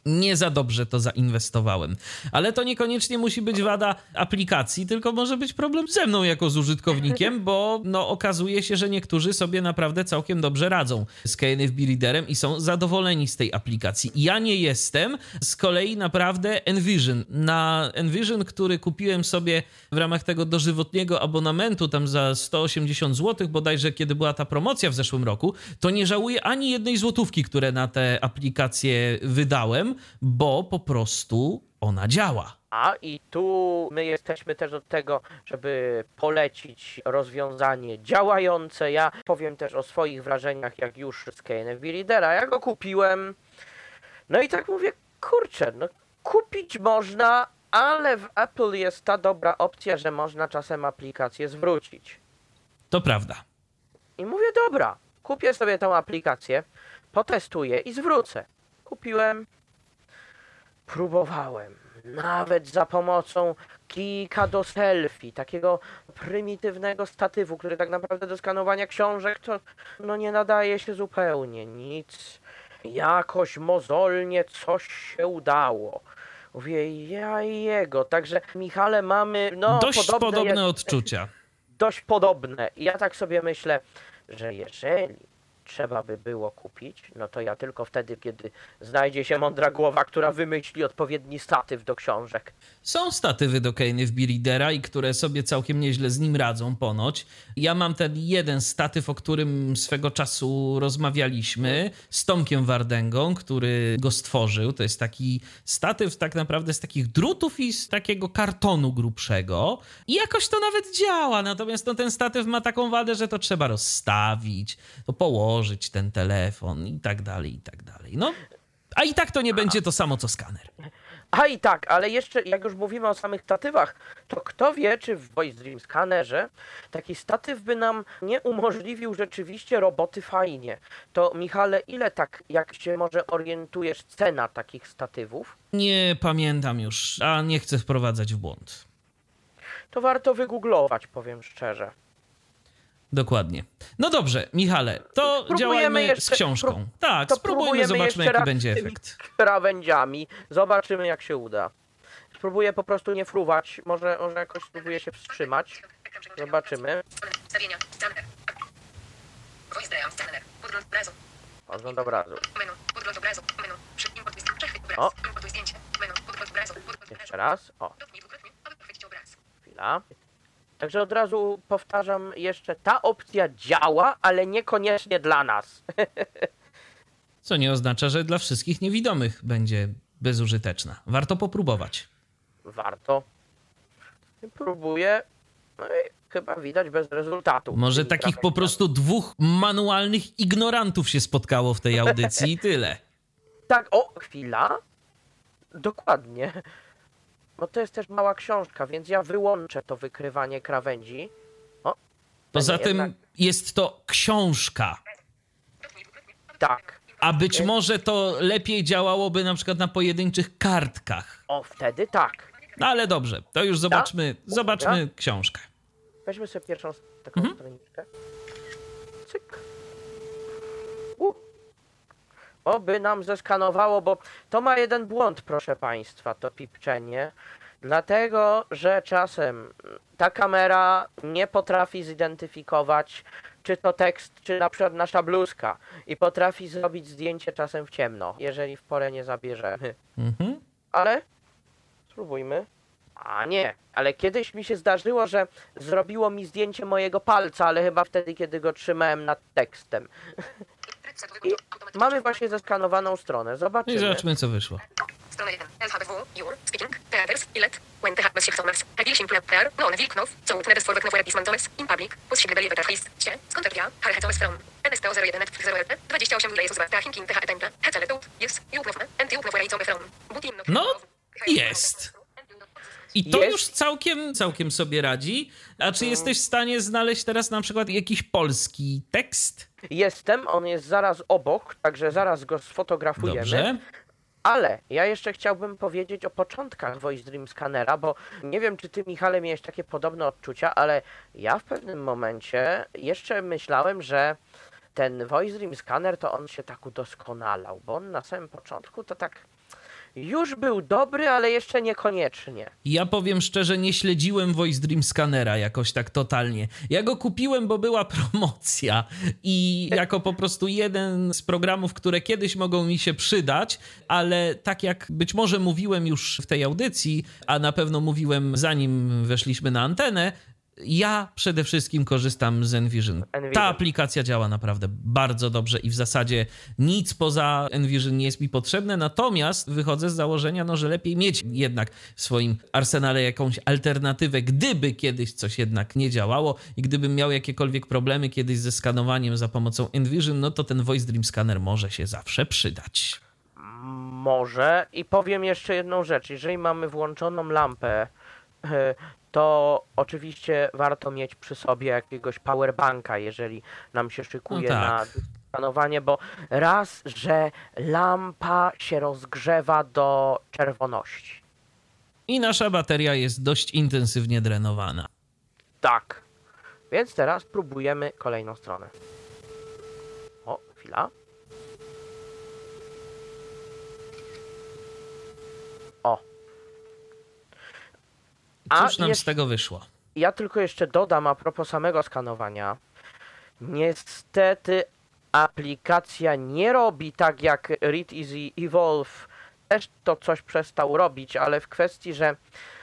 nie za dobrze to zainwestowałem. Ale to niekoniecznie musi być wada aplikacji, tylko może być problem ze mną jako z użytkownikiem, [laughs] bo no, okazuje się, że niektórzy sobie naprawdę całkiem dobrze radzą z KNFB Readerem i są zadowoleni z tej aplikacji. Ja nie jestem. Z kolei naprawdę Envision. Na Envision, który kupiłem sobie w ramach tego dożywotniego abonamentu, tam za 180 zł, bodajże kiedy była ta promocja w zeszłym roku, to nie żałuję ani jednej złotówki, które na tę aplikację wydałem, bo po prostu ona działa. A i tu my jesteśmy też od tego, żeby polecić rozwiązanie działające. Ja powiem też o swoich wrażeniach, jak już z KNFB Readera. Ja go kupiłem. No i tak mówię, kurczę, no kupić można, ale w Apple jest ta dobra opcja, że można czasem aplikację zwrócić. To prawda. I mówię, dobra, kupię sobie tą aplikację, potestuję i zwrócę. Kupiłem, próbowałem, nawet za pomocą kijka do selfie, takiego prymitywnego statywu, który tak naprawdę do skanowania książek to no nie nadaje się zupełnie nic. Jakoś mozolnie coś się udało. Mówię, ja i jego. Także Michale mamy no Dość podobne, podobne odczucia. dość podobne. I ja tak sobie myślę, że jeżeli trzeba by było kupić, no to ja tylko wtedy, kiedy znajdzie się mądra głowa, która wymyśli odpowiedni statyw do książek. Są statywy do KNFB Readera i które sobie całkiem nieźle z nim radzą ponoć. Ja mam ten jeden statyw, o którym swego czasu rozmawialiśmy z Tomkiem Wardęgą, który go stworzył. To jest taki statyw tak naprawdę z takich drutów i z takiego kartonu grubszego. I jakoś to nawet działa, natomiast no, ten statyw ma taką wadę, że to trzeba rozstawić, to położyć ten telefon i tak dalej, i tak dalej. No, a i tak to nie będzie to samo co skaner. A i tak, ale jeszcze jak już mówimy o samych statywach, to kto wie, czy w Voice Dream Scannerze taki statyw by nam nie umożliwił rzeczywiście roboty fajnie. To Michale, ile tak, jak się może orientujesz, cena takich statywów? Nie pamiętam już, a nie chcę wprowadzać w błąd. To warto wygooglować, powiem szczerze. Dokładnie. No dobrze, Michale, to Spróbujemy działajmy z jeszcze- książką. spró- tak, spróbujmy, zobaczmy, jaki będzie z efekt. krawędziami. Zobaczymy, jak się uda. Spróbuję po prostu nie fruwać. Może, może jakoś spróbuję się wstrzymać. Zobaczymy. Ogląd obrazu. O. Jeszcze raz. O, chwila. Także od razu powtarzam jeszcze, ta opcja działa, ale niekoniecznie dla nas. Co nie oznacza, że dla wszystkich niewidomych będzie bezużyteczna. Warto popróbować. Warto. Próbuję. No i chyba widać bez rezultatu. Może takich po prostu dwóch manualnych ignorantów się spotkało w tej audycji i tyle. Tak, o, chwila. Dokładnie. Bo to jest też mała książka, więc ja wyłączę to wykrywanie krawędzi. O. Poza tym jednak- jest to książka. Tak. A być może to lepiej działałoby na przykład na pojedynczych kartkach. O, wtedy tak. No ale dobrze, to już zobaczmy, zobaczmy książkę. Weźmy sobie pierwszą taką Mhm. stroniczkę. Oby nam zeskanowało, bo to ma jeden błąd, proszę Państwa, to pipczenie. Dlatego, że czasem ta kamera nie potrafi zidentyfikować, czy to tekst, czy na przykład nasza bluzka i potrafi zrobić zdjęcie czasem w ciemno, jeżeli w porę nie zabierzemy. Mhm. Ale spróbujmy. A nie, ale kiedyś mi się zdarzyło, że zrobiło mi zdjęcie mojego palca, ale chyba wtedy, kiedy go trzymałem nad tekstem. I mamy właśnie zeskanowaną stronę. No i Zobaczymy. zobaczmy, co wyszło. Strona 1. LHBW, Your, Speaking, Theaters, Ilet, When TH bez Thomas, Hagil Simple Pair, No One Wilknow, Co Utne Desforwek Nowe In Public, Cie, From, NSTO 01 Netflix 0 LP, 28 Ile Jezus Barta, Hinkin TH Etemple, Hecele Tut, Yes, From, Butin No, jest. I to Jest. już całkiem, całkiem sobie radzi. A czy jesteś w stanie znaleźć teraz na przykład jakiś polski tekst? Jestem, on jest zaraz obok, także zaraz go sfotografujemy. Dobrze. Ale ja jeszcze chciałbym powiedzieć o początkach Voice Dream Scannera, bo nie wiem, czy ty, Michale, miałeś takie podobne odczucia, ale ja w pewnym momencie jeszcze myślałem, że ten Voice Dream Scanner to on się tak udoskonalał, bo on na samym początku to tak już był dobry, ale jeszcze niekoniecznie. Ja powiem szczerze, nie śledziłem Voice Dream Scannera jakoś tak totalnie. Ja go kupiłem, bo była promocja i jako po prostu jeden z programów, które kiedyś mogą mi się przydać, ale tak jak być może mówiłem już w tej audycji, a na pewno mówiłem zanim weszliśmy na antenę, ja przede wszystkim korzystam z Envision. Envision. Ta aplikacja działa naprawdę bardzo dobrze i w zasadzie nic poza Envision nie jest mi potrzebne, natomiast wychodzę z założenia, no, że lepiej mieć jednak w swoim arsenale jakąś alternatywę, gdyby kiedyś coś jednak nie działało i gdybym miał jakiekolwiek problemy kiedyś ze skanowaniem za pomocą Envision, no to ten Voice Dream Scanner może się zawsze przydać. Może i powiem jeszcze jedną rzecz. Jeżeli mamy włączoną lampę, e, to oczywiście warto mieć przy sobie jakiegoś powerbanka, jeżeli nam się szykuje No na tak. skanowanie, bo raz, że lampa się rozgrzewa do czerwoności. I nasza bateria jest dość intensywnie drenowana. Tak. Więc teraz próbujemy kolejną stronę. O, chwila. A Cóż nam z tego wyszło? Ja tylko jeszcze dodam a propos samego skanowania. Niestety aplikacja nie robi tak jak Read Easy Evolve. Też to coś przestał robić, ale w kwestii, że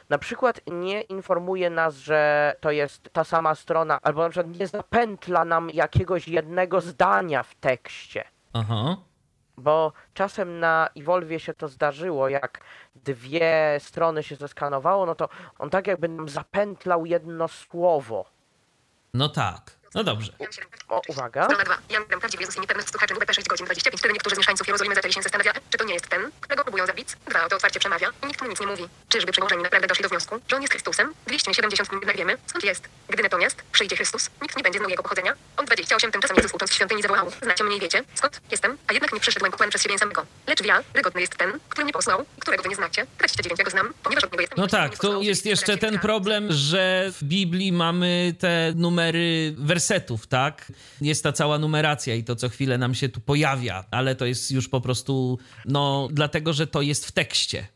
na przykład nie informuje nas, że to jest ta sama strona, albo na przykład nie zapętla nam jakiegoś jednego zdania w tekście. Aha. Bo czasem na Evolve się to zdarzyło, jak dwie strony się zeskanowało, no to on tak jakby nam zapętlał jedno słowo. No tak. No dobrze. O, uwaga. Strona 2. Jan Gram, prawdziwy Jezus i internet słuchaczy WP 6 godzin 25. Wtedy niektórzy z mieszkańców Jerozolimy zaczęli się zastanawiać, czy to nie jest ten, którego próbują zabić. Dwa, oto otwarcie przemawia i nikt mu nic nie mówi. Czyżby przełożeni naprawdę doszli do wniosku, że on jest Chrystusem? 270 jednak wiemy, skąd jest. Gdy natomiast przyjdzie Chrystus, nikt nie będzie znał jego pochodzenia. On 28 tymczasem Jezus ucząc w świątyni zawołał. Znacie mnie i wiecie, skąd jestem, a jednak nie przyszedłem pokłon przez siebie samego. Lecz wiarygodny jest ten, który mnie posłał którego wy nie znacie. 29 ja go znam, ponieważ od niego jestem. No tak, to jest jeszcze ten 40 problem, że w Biblii mamy te numery wersetów, tak? Jest ta cała numeracja i to co chwilę nam się tu pojawia, ale to jest już po prostu, no, dlatego, że to jest w tekście.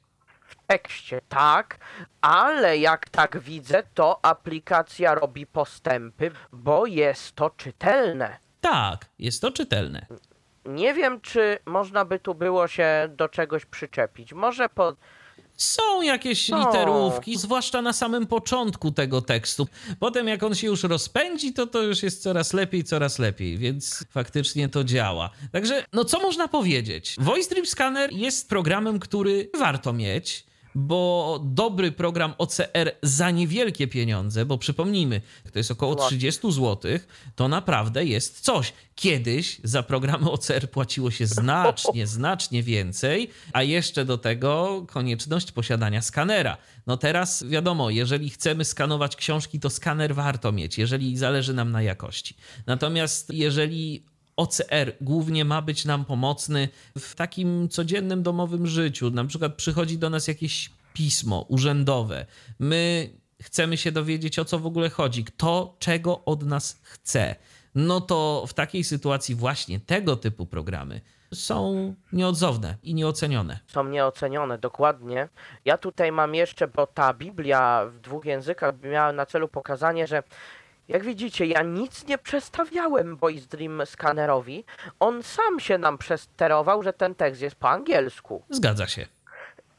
W tekście, tak, ale jak tak widzę, to aplikacja robi postępy, bo jest to czytelne. Tak, jest to czytelne. Nie wiem, czy można by tu było się do czegoś przyczepić. Może po. Są jakieś No. literówki, zwłaszcza na samym początku tego tekstu. Potem, jak on się już rozpędzi, to to już jest coraz lepiej, coraz lepiej, więc faktycznie to działa. Także, no co można powiedzieć? Voice Dream Scanner jest programem, który warto mieć. Bo dobry program OCR za niewielkie pieniądze, bo przypomnijmy, to jest około Złotych. 30 zł, to naprawdę jest coś. Kiedyś za programy OCR płaciło się znacznie, [laughs] znacznie więcej, a jeszcze do tego konieczność posiadania skanera. No teraz wiadomo, jeżeli chcemy skanować książki, to skaner warto mieć, jeżeli zależy nam na jakości. Natomiast jeżeli OCR głównie ma być nam pomocny w takim codziennym domowym życiu. Na przykład przychodzi do nas jakieś pismo urzędowe. My chcemy się dowiedzieć, o co w ogóle chodzi, kto czego od nas chce. no to w takiej sytuacji właśnie tego typu programy są nieodzowne i nieocenione. Są nieocenione, dokładnie. Ja tutaj mam jeszcze, bo ta Biblia w dwóch językach miała na celu pokazanie, że jak widzicie, ja nic nie przestawiałem Voice Dream skanerowi. On sam się nam przesterował, że ten tekst jest po angielsku. Zgadza się.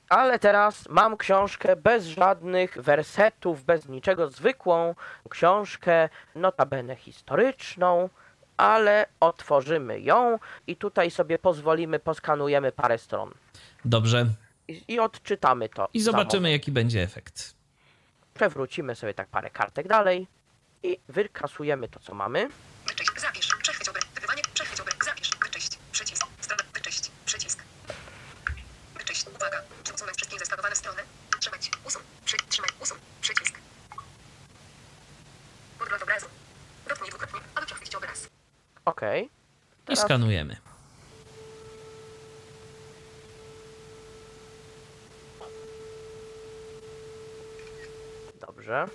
Ale teraz mam książkę bez żadnych wersetów, bez niczego, zwykłą książkę, notabene historyczną, ale otworzymy ją i tutaj sobie pozwolimy, poskanujemy parę stron Dobrze. i, i odczytamy to. I zobaczymy, moment. jaki będzie efekt. Przewrócimy sobie tak parę kartek dalej i wykasujemy to, co mamy. Wyczyść. Zapisz. Przechwyć obraz. Wypywanie. Przechwyć obraz. Zapisz. Wyczyść. Przycisk. Strona. Wyczyść. Przycisk. Wyczyść. Uwaga. Usunąć wszystkie zeskanowane strony? Trzymać. Usuń. Przy... Trzymaj. Usuń. Przycisk. Podgląd obrazu. Dotknij dwukrotnie, aby przechwycić obraz. Okej. I Teraz- skanujemy. Dobrze.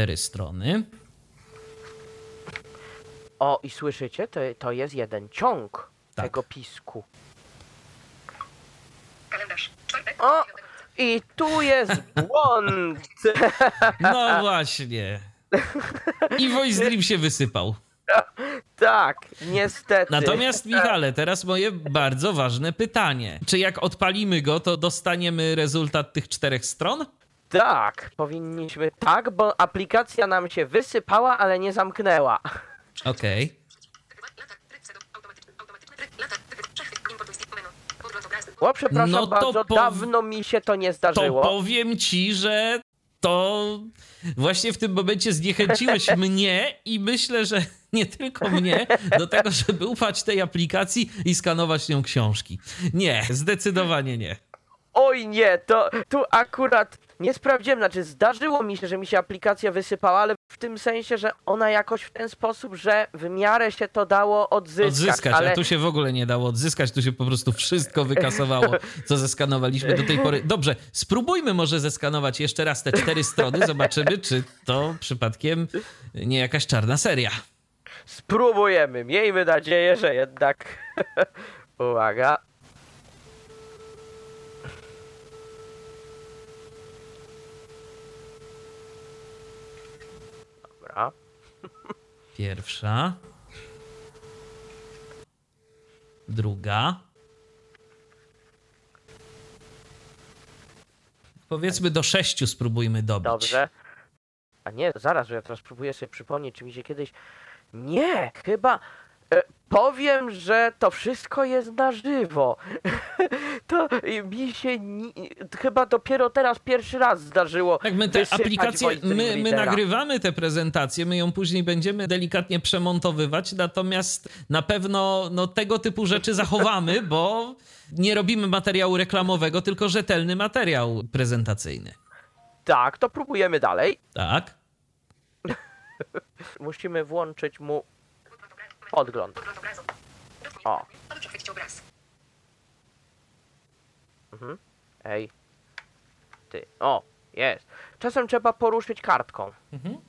Cztery strony. O, i słyszycie? To, to jest jeden ciąg Tak. tego pisku. Kalendarz. Czwartek. O! I tu jest błąd! [laughs] No właśnie. I Voice Dream się wysypał. tak, niestety. Natomiast, Michale, teraz moje bardzo ważne pytanie. Czy jak odpalimy go, to dostaniemy rezultat tych czterech stron? Tak, powinniśmy. Tak, bo aplikacja nam się wysypała, ale nie zamknęła. Okej. Obrazu. O, przepraszam No to bardzo, pow- dawno mi się to nie To zdarzyło. powiem ci, że to właśnie w tym momencie zniechęciłeś [laughs] mnie i myślę, że [laughs] nie tylko mnie do tego, żeby ufać tej aplikacji i skanować nią książki. Nie, zdecydowanie nie. Oj nie, to tu akurat nie sprawdziłem, znaczy zdarzyło mi się, że mi się aplikacja wysypała, ale w tym sensie, że ona jakoś w ten sposób, że w miarę się to dało odzyskać. Odzyskać, ale a tu się w ogóle nie dało odzyskać, tu się po prostu wszystko wykasowało, co zeskanowaliśmy do tej pory. Dobrze, spróbujmy może zeskanować jeszcze raz te cztery strony, zobaczymy, czy to przypadkiem nie jakaś czarna seria. spróbujemy. Miejmy nadzieję, że jednak. [laughs] Uwaga. Dobra. Pierwsza. Druga. Powiedzmy do sześciu spróbujmy dobić. Dobrze. A nie, zaraz, że ja teraz próbuję sobie przypomnieć, czy mi się kiedyś. Nie, chyba. E, powiem, że to wszystko jest na żywo. [laughs] to mi się. Ni... Chyba dopiero teraz pierwszy raz zdarzyło. Tak, my te aplikacje, my, my nagrywamy tę prezentację, my ją później będziemy delikatnie przemontowywać, natomiast na pewno no, tego typu rzeczy zachowamy, bo nie robimy materiału reklamowego, tylko rzetelny materiał prezentacyjny. Tak, to próbujemy dalej. Tak? [laughs] Musimy włączyć mu Podgląd O. obraz. Ej. Ty. O, jest. Czasem trzeba poruszyć kartką. Mhm.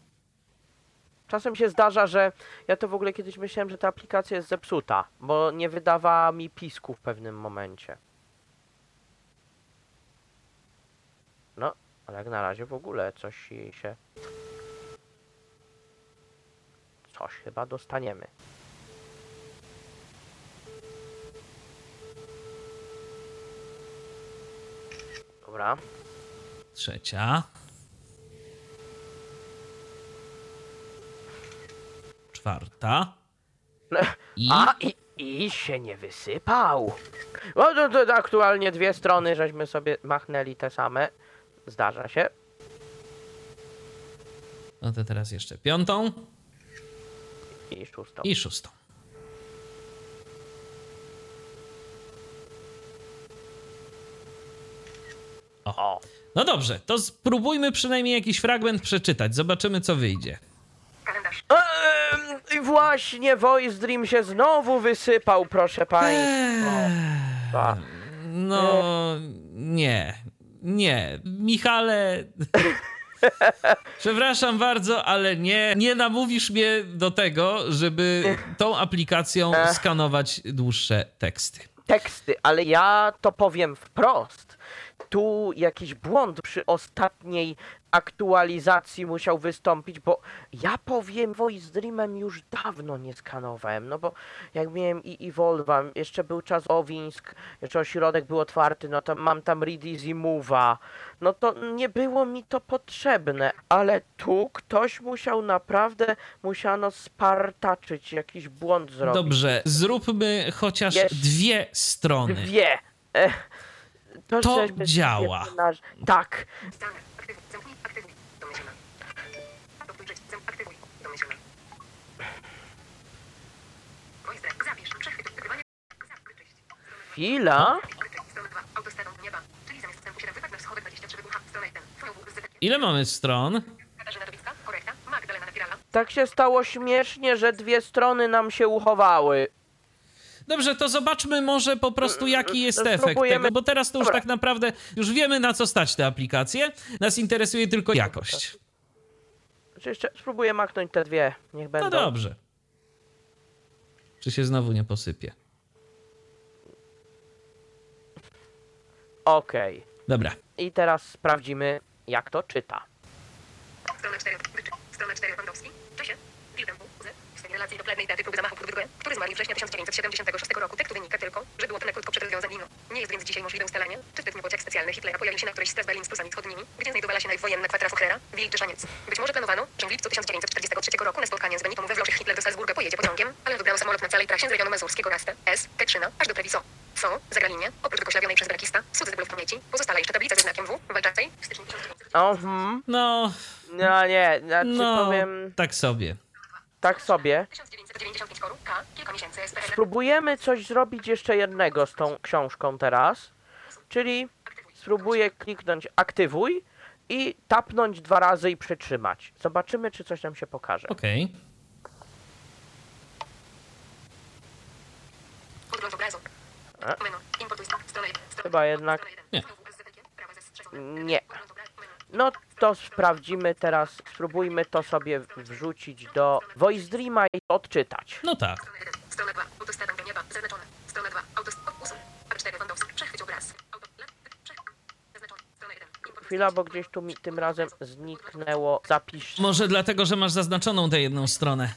Czasem się zdarza, że ja to w ogóle kiedyś myślałem, że ta aplikacja jest zepsuta, bo nie wydawała mi pisku w pewnym momencie. No, ale jak na razie w ogóle coś jej się. Coś chyba dostaniemy. Dobra. Trzecia. Czwarta. I A i, i się nie wysypał. No to, to aktualnie dwie strony żeśmy sobie machnęli te same. Zdarza się. no to teraz jeszcze piątą I szóstą. i szóstą. O. No dobrze, to spróbujmy przynajmniej jakiś fragment przeczytać. Zobaczymy, co wyjdzie. Kalendarz. I właśnie Voice Dream się znowu wysypał, proszę państwa. No, nie. Nie. Michale. [laughs] Przepraszam bardzo, ale nie, nie namówisz mnie do tego, żeby tą aplikacją skanować dłuższe teksty. Teksty, ale ja to powiem wprost. Tu jakiś błąd przy ostatniej aktualizacji musiał wystąpić, bo ja powiem Voice Dreamem już dawno nie skanowałem, no bo jak miałem i Evolve'a, jeszcze był czas Owińsk, jeszcze ośrodek był otwarty, no to mam tam Read Easy Move'a, no to nie było mi to potrzebne, ale tu ktoś musiał naprawdę, musiano spartaczyć, jakiś błąd zrobić. Dobrze, zróbmy chociaż Jeszcze dwie strony. Dwie. To działa. Tak. Chwila. Strona 2. Autostradą do nieba. Czyli zamiast wstępu 7 wypadł na schowek 23 wybucha. Strona 1. Twoją z zetekiem. Ile mamy stron? Tak się stało śmiesznie, że dwie strony nam się uchowały. Dobrze, to zobaczmy może po prostu jaki jest efekt tego, bo teraz to już Dobra. tak naprawdę, już wiemy na co stać te aplikacje. Nas interesuje tylko jakość. Jeszcze spróbuję machnąć te dwie. Niech będą. No dobrze. Czy się znowu nie posypie? Okej. Dobra. I teraz sprawdzimy, jak to czyta. Strona 4. Wyczy. Strona 4. Pandowski. Czesie. Wilhelm W. Z. W swojej relacji do pewnej daty próby zamachu Krudygoe, który zmarł września 1976 roku. Tekstu wynika tylko, że było to na krótko przed rozwiązaniem Nie jest więc dzisiaj możliwe ustalenie, czy zbytnie pociąg specjalny Hitlera pojawił się na którejś z Berlin z Prusami Wschodnimi, gdzie znajdowała się najwojenna kwatera Fuchlera, Wilczy Szaniec. Być może planowano, że w lipcu 1943 roku na spotkanie z Benitą we Włoszech Hitler do Salzburga pojedzie pociągiem, ale wybrał samolot na całej trasie z rejonu mazurskiego Raste, S, Ketrzyna, aż do Treviso. Co, zagraninie, oprócz wykoślawionej przez brakista, cudzy zbylów pamięci, pozostała jeszcze tablica ze znakiem W, walczacej, w styczniu 1900 Mhm. No, No nie, znaczy no, powiem tak sobie. Tak sobie. 1995 koru, K, kilka miesięcy SPL. Spróbujemy coś zrobić jeszcze jednego z tą książką teraz. Czyli spróbuję kliknąć aktywuj i tapnąć dwa razy i przytrzymać. Zobaczymy, czy coś nam się pokaże. Okej. Strona Chyba jednak-. Nie. Nie. No to sprawdzimy teraz, spróbujmy to sobie wrzucić do Voice Dreama i odczytać. No tak. Strona jeden. Strona 2. Autostradą do nieba. Zaznaczone. Strona 2. Autost... Usuń. A4. Wandowski. Przechwyć obraz. Auto... Le... Przech... Zaznaczone. Strona 1. Importuj Chwila, bo gdzieś tu mi tym razem zniknęło zapisz. Może dlatego, że masz zaznaczoną tę jedną stronę.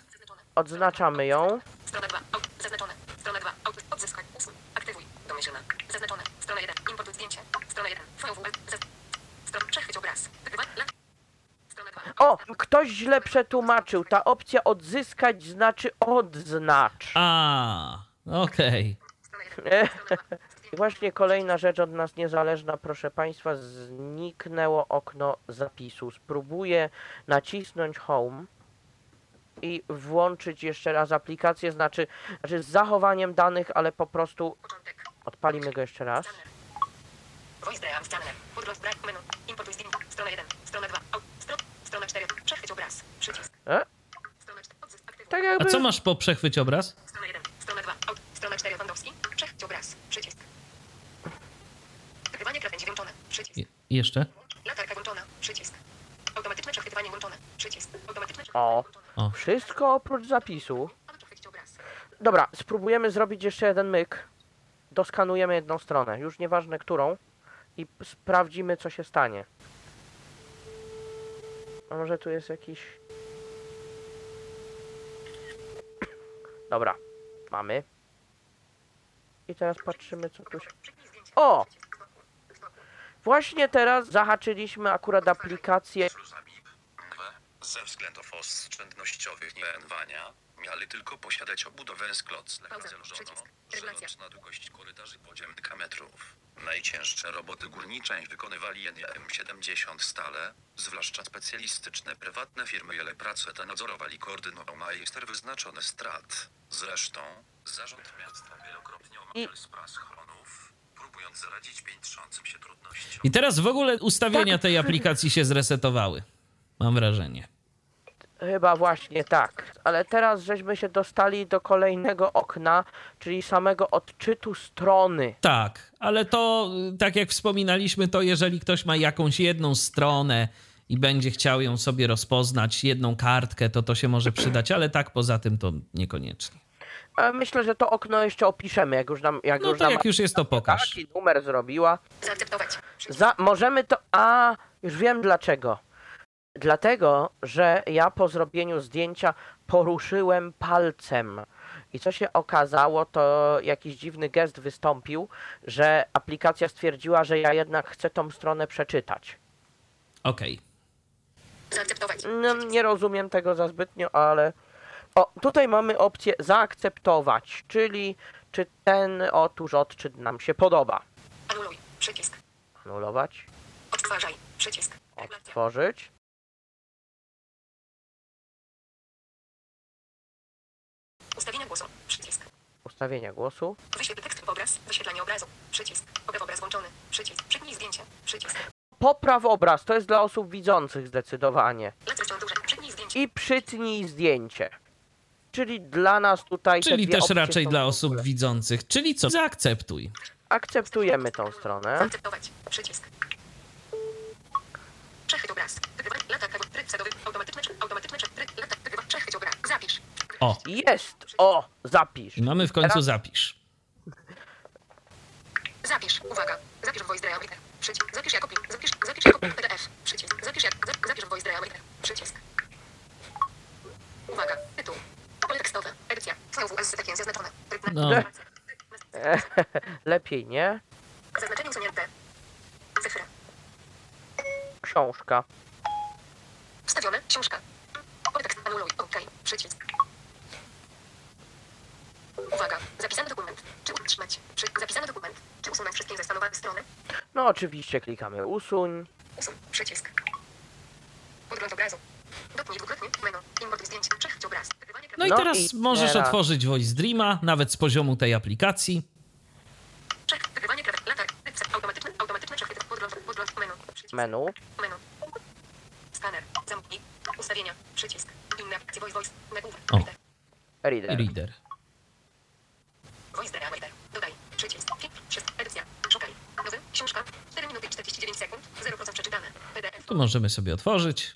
Odznaczamy ją. Strona 2. Auto... Zaznaczone. Strona 2. Auto... Odzyskaj. Usuń. Aktywuj. Domyślna. Zaznaczone. Strona 1. Importuj zdjęcie. Strona 1. Twoją W. Zaz... Strona... Przechwyć obraz. Wykrywa... Le... Strona 2. O, ktoś źle przetłumaczył. Ta opcja odzyskać znaczy odznacz. A, okej. Strona 1. I właśnie kolejna rzecz od nas niezależna, proszę Państwa, zniknęło okno zapisu. Spróbuję nacisnąć Home i włączyć jeszcze raz aplikację, znaczy, znaczy z zachowaniem danych, ale po prostu odpalimy go jeszcze raz. Voice Dream Scanner. Podgląd brak menu. Importuj zdjęcie. Strona 1. Strona 2. Au. Stro... Strona 4. Przechwyć obraz. Przycisk. E? Strona 4. Odzysk. Aktywuj. Tak A jakby... co masz po przechwyć obraz? Strona 1. Strona 2. Au. Strona 4. Wandowski. Przechwyć obraz. Przycisk. Wykrywanie krawędzi włączone. Przycisk. Je- jeszcze? Latarka włączona. Przycisk. Automatyczne przechwytywanie włączone. Przycisk. Automatyczne O. przechwytywanie włączone. O. Wszystko oprócz zapisu. Aby przechwycić obraz. Dobra, spróbujemy zrobić jeszcze jeden myk. Doskanujemy jedną stronę, już nieważne którą. I p- sprawdzimy, co się stanie. A może tu jest jakiś... Dobra, mamy. I teraz patrzymy, co tu się... O! Właśnie teraz zahaczyliśmy akurat aplikację ze względów oszczędnościowych nienwania mieli tylko posiadać obudowę z że Regulacja. roczna długość korytarzy podziemnych metrów. Najcięższe roboty górnicze wykonywali M70 stale, zwłaszcza specjalistyczne prywatne firmy, ale pracę te nadzorowali koordynował majster wyznaczony strat. Zresztą, zarząd miasta wielokrotnie I- omawiał sprawę schronów, próbując zaradzić piętrzącym się trudnościom. I teraz w ogóle ustawienia Tak. tej aplikacji się zresetowały. Mam wrażenie. Chyba właśnie tak. Ale teraz żeśmy się dostali do kolejnego okna, czyli samego odczytu strony. Tak, ale to, tak jak wspominaliśmy, to jeżeli ktoś ma jakąś jedną stronę i będzie chciał ją sobie rozpoznać, jedną kartkę, to to się może przydać, ale tak poza tym to niekoniecznie. Myślę, że to okno jeszcze opiszemy, jak już nam, jak No już to nam jak już jest, to pokaż. taki numer zrobiła. Zaakceptować. Za, możemy to. A, już wiem dlaczego. Dlatego, że ja po zrobieniu zdjęcia poruszyłem palcem. I co się okazało, to jakiś dziwny gest wystąpił, że aplikacja stwierdziła, że ja jednak chcę tą stronę przeczytać. Okej. Zaakceptować. No, nie rozumiem tego za zbytnio, ale. O, tutaj mamy opcję zaakceptować, czyli czy ten otóż odczyt nam się podoba. Anuluj. Przycisk. Anulować, Odtwarzaj. Przycisk. Regulacja. Ustawienia głosu. Przycisk. Ustawienia głosu. Wyświetl tekst w obraz. Wyświetlanie obrazu. Przycisk. Popraw obraz włączony. Przycisk. Przypnij zdjęcie. Przycisk. Popraw obraz, to jest dla osób widzących zdecydowanie. I przytnij zdjęcie. Czyli dla nas tutaj. te Czyli dwie też raczej dla osób widzących. Czyli co? Zaakceptuj. Akceptujemy tą stronę. Zaakceptować. Przycisk. Przechyć obraz. Wygrywa. Lata. kawu- Tryb. Automatyczny. Automatyczny. Tryb. Lata. Wygrywa. Przechwyć obraz. Zapisz. O, Jest! O! Zapisz. mamy w końcu Teraz- zapisz. Zapisz. Uwaga. Zapisz w voice diameter. Przycisk. Zapisz jako plik. Zapisz, zapisz jako PDF. Przycisk. Zapisz, jak, za- zapisz w voice diameter. Przycisk. Uwaga. Tytuł. Pole tekstowe. Edycja. Znowu S takie zaznaczone. No. [laughs] Lepiej nie. Zaznaczenie usunięte. Cyfry. Książka. Wstawione. Książka. Pole tekst. Anuluj. OK. Przycisk. Uwaga. Zapisany dokument. Czy utrzymać? Przy... Zapisany dokument. Czy usunąć wszystkie zeskanowane strony? No oczywiście klikamy usuń. Usuń. Przycisk. Podgląd obrazu. Dotknij dwukrotnie menu. Import zdjęć. Przechwyć obraz. Wygrywanie No i No teraz i możesz teraz- otworzyć Voice Dreama, nawet z poziomu tej aplikacji. Latar. Automatyczny. Automatyczny przechwyt. Podgląd. Podgląd menu. Przycisk. Menu. Menu. Skaner. Zamknij. Ustawienia. Przycisk. Inne akcje. Voice. Voice. Nagłówek. O. Reader. Reader. Reader. Voice diameter. Dodaj. Przycisk. Filtr. Wszystko. Edycja. Szukaj. Nowy. Książka. 4 minuty i 49 sekund. 0% przeczytane. PDF. Tu możemy sobie otworzyć.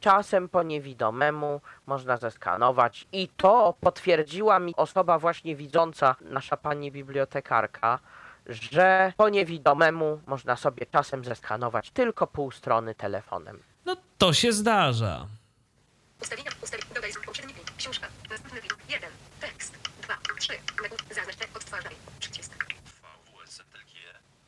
Czasem po niewidomemu można zeskanować i to potwierdziła mi osoba właśnie widząca, nasza pani bibliotekarka, że po niewidomemu można sobie czasem zeskanować tylko pół strony telefonem. No to się zdarza. Ustawienia. Ustawienia. Dodaj. Poprzedni plik. Książka. Następny plik. 1. Tekst. 2. 3. Nagłówek. Zaznacz te. Odtwarzaj. Przycisk.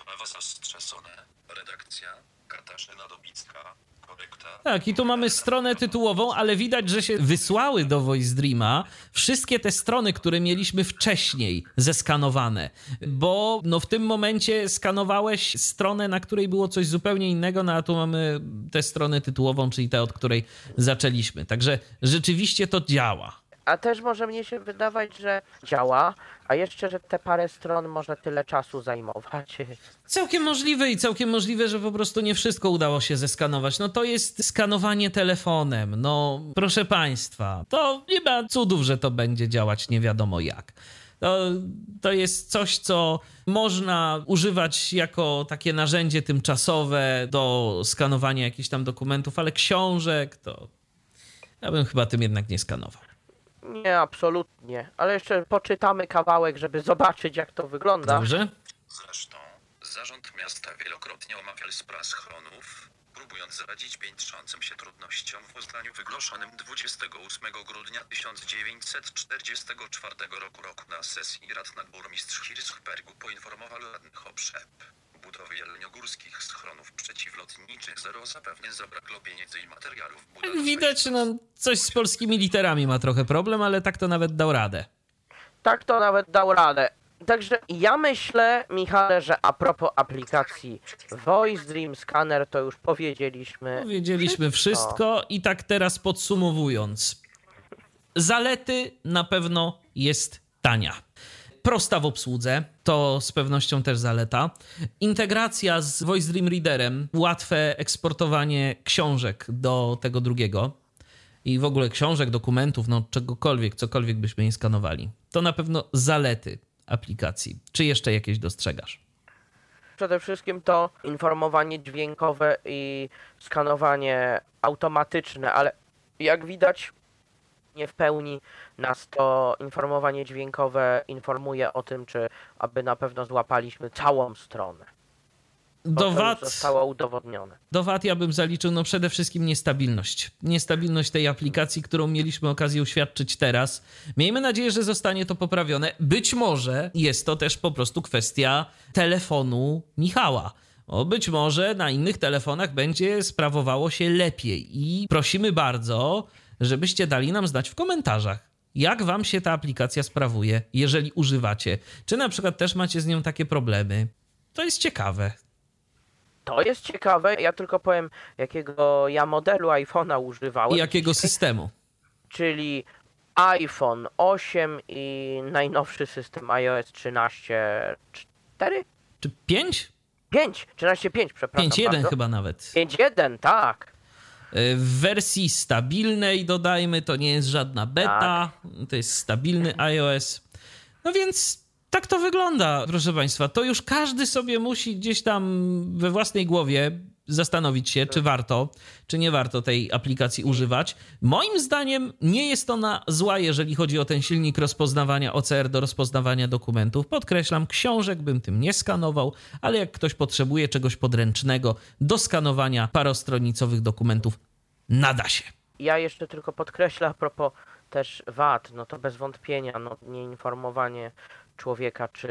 VWSLG. Prawa zastrzesone. Redakcja. Katarzyna Dobicka. Korekta. Tak, i tu mamy stronę tytułową, ale widać, że się wysłały do Voice Dreama wszystkie te strony, które mieliśmy wcześniej zeskanowane. Bo no, w tym momencie skanowałeś stronę, na której było coś zupełnie innego, no a tu mamy tę stronę tytułową, czyli tę, od której zaczęliśmy. Także rzeczywiście to działa. A też może mnie się wydawać, że działa, a jeszcze, że te parę stron może tyle czasu zajmować. [laughs] Całkiem możliwe i całkiem możliwe, że po prostu nie wszystko udało się zeskanować. No to jest skanowanie telefonem. No proszę państwa, to nie ma cudów, że to będzie działać nie wiadomo jak. To, to jest coś, co można używać jako takie narzędzie tymczasowe do skanowania jakichś tam dokumentów, ale książek to ja bym chyba tym jednak nie skanował. Nie, absolutnie. Ale jeszcze poczytamy kawałek, żeby zobaczyć, jak to wygląda. Dobrze? Zresztą zarząd miasta wielokrotnie omawiał sprawę schronów, próbując zaradzić piętrzącym się trudnościom w uznaniu wygłoszonym 28 grudnia 1944 roku roku na sesji rad burmistrz Hirsbergu poinformował radnych o przep. Budowy jeleniogórskich schronów przeciwlotniczych zero zapewne zabrakło pieniędzy i materiałów Jak budowlanych. widać, no, coś z polskimi literami ma trochę problem, ale tak to nawet dał radę. Tak to nawet dał radę. Także ja myślę, Michale, że a propos aplikacji Voice Dream Scanner, to już powiedzieliśmy. Powiedzieliśmy wszystko i tak teraz podsumowując. Zalety na pewno jest tania. Prosta w obsłudze, to z pewnością też zaleta. Integracja z Voice Dream Readerem, łatwe eksportowanie książek do tego drugiego i w ogóle książek, dokumentów, no czegokolwiek, cokolwiek byśmy nie skanowali. To na pewno zalety aplikacji. Czy jeszcze jakieś dostrzegasz? Przede wszystkim to informowanie dźwiękowe i skanowanie automatyczne, ale jak widać, nie w pełni nas to informowanie dźwiękowe informuje o tym, czy aby na pewno złapaliśmy całą stronę. Bo Do wad, zostało udowodnione. do wad ja bym zaliczył no przede wszystkim niestabilność. Niestabilność tej aplikacji, którą mieliśmy okazję uświadczyć teraz. Miejmy nadzieję, że zostanie to poprawione. Być może jest to też po prostu kwestia telefonu Michała. O, być może na innych telefonach będzie sprawowało się lepiej i prosimy bardzo, żebyście dali nam znać w komentarzach, jak wam się ta aplikacja sprawuje, jeżeli używacie. Czy na przykład też macie z nią takie problemy? To jest ciekawe. To jest ciekawe, ja tylko powiem, jakiego ja modelu iPhone'a używałem. I jakiego systemu? czyli iPhone 8 i najnowszy system iOS 13.4? Czy 5? 5, 13.5, przepraszam 5.1 bardzo. chyba nawet. 5.1, tak. Y, W wersji stabilnej dodajmy, to nie jest żadna beta, to jest stabilny iOS. No więc tak to wygląda, proszę Państwa. To już każdy sobie musi gdzieś tam we własnej głowie zastanowić się, czy warto, czy nie warto tej aplikacji używać. Moim zdaniem nie jest ona zła, jeżeli chodzi o ten silnik rozpoznawania OCR do rozpoznawania dokumentów. Podkreślam, książek bym tym nie skanował, ale jak ktoś potrzebuje czegoś podręcznego do skanowania parostronicowych dokumentów, nada się. Ja jeszcze tylko podkreślę a propos też wad, no to bez wątpienia, no nieinformowanie człowieka, czy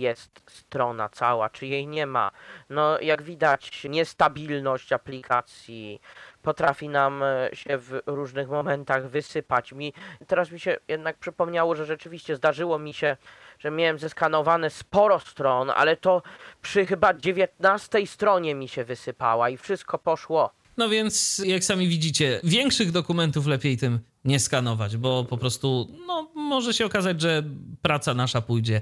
jest strona cała, czy jej nie ma. No jak widać, niestabilność aplikacji potrafi nam e, się w różnych momentach wysypać. Mi, teraz mi się jednak przypomniało, że rzeczywiście zdarzyło mi się, że miałem zeskanowane sporo stron, ale to przy chyba 19 stronie mi się wysypała i wszystko poszło. No więc, jak sami widzicie, większych dokumentów lepiej tym nie skanować, bo po prostu no, może się okazać, że praca nasza pójdzie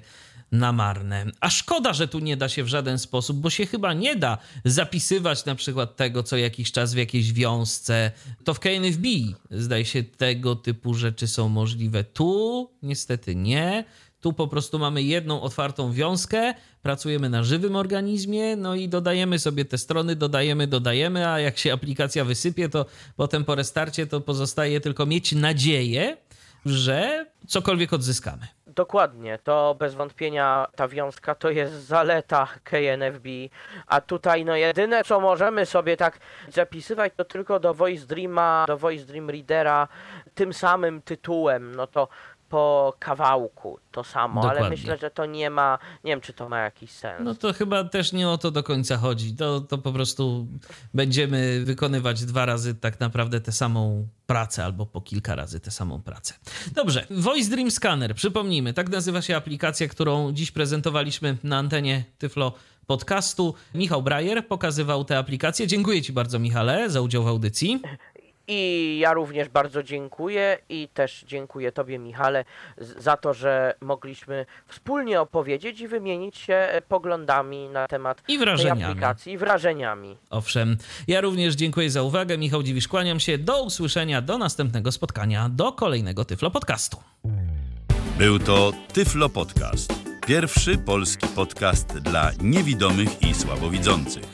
na marne. A szkoda, że tu nie da się w żaden sposób, bo się chyba nie da zapisywać na przykład tego co jakiś czas w jakiejś wiązce. To w KNFB zdaje się tego typu rzeczy są możliwe. Tu niestety nie. Tu po prostu mamy jedną otwartą wiązkę, pracujemy na żywym organizmie, no i dodajemy sobie te strony, dodajemy, dodajemy, a jak się aplikacja wysypie, to potem po restarcie to pozostaje tylko mieć nadzieję, że cokolwiek odzyskamy. Dokładnie, to bez wątpienia ta wiązka to jest zaleta KNFB, a tutaj no jedyne co możemy sobie tak zapisywać to tylko do Voice Dreama, do Voice Dream Readera tym samym tytułem, no to po kawałku to samo, ale Dokładnie. myślę, że to nie ma, nie wiem czy to ma jakiś sens. No to chyba też nie o to do końca chodzi. To, to po prostu będziemy wykonywać dwa razy tak naprawdę tę samą pracę, albo po kilka razy tę samą pracę. Dobrze, Voice Dream Scanner, przypomnijmy, tak nazywa się aplikacja, którą dziś prezentowaliśmy na antenie Tyflo Podcastu. Michał Brajer pokazywał tę aplikację. Dziękuję Ci bardzo, Michale, za udział w audycji. I ja również bardzo dziękuję i też dziękuję Tobie, Michale, za to, że mogliśmy wspólnie opowiedzieć i wymienić się e, poglądami na temat I tej aplikacji i wrażeniami. Owszem, ja również dziękuję za uwagę. Michał Dziwisz, kłaniam się. Do usłyszenia, do następnego spotkania, do kolejnego Tyflo Podcastu. Był to Tyflo Podcast. Pierwszy polski podcast dla niewidomych i słabowidzących.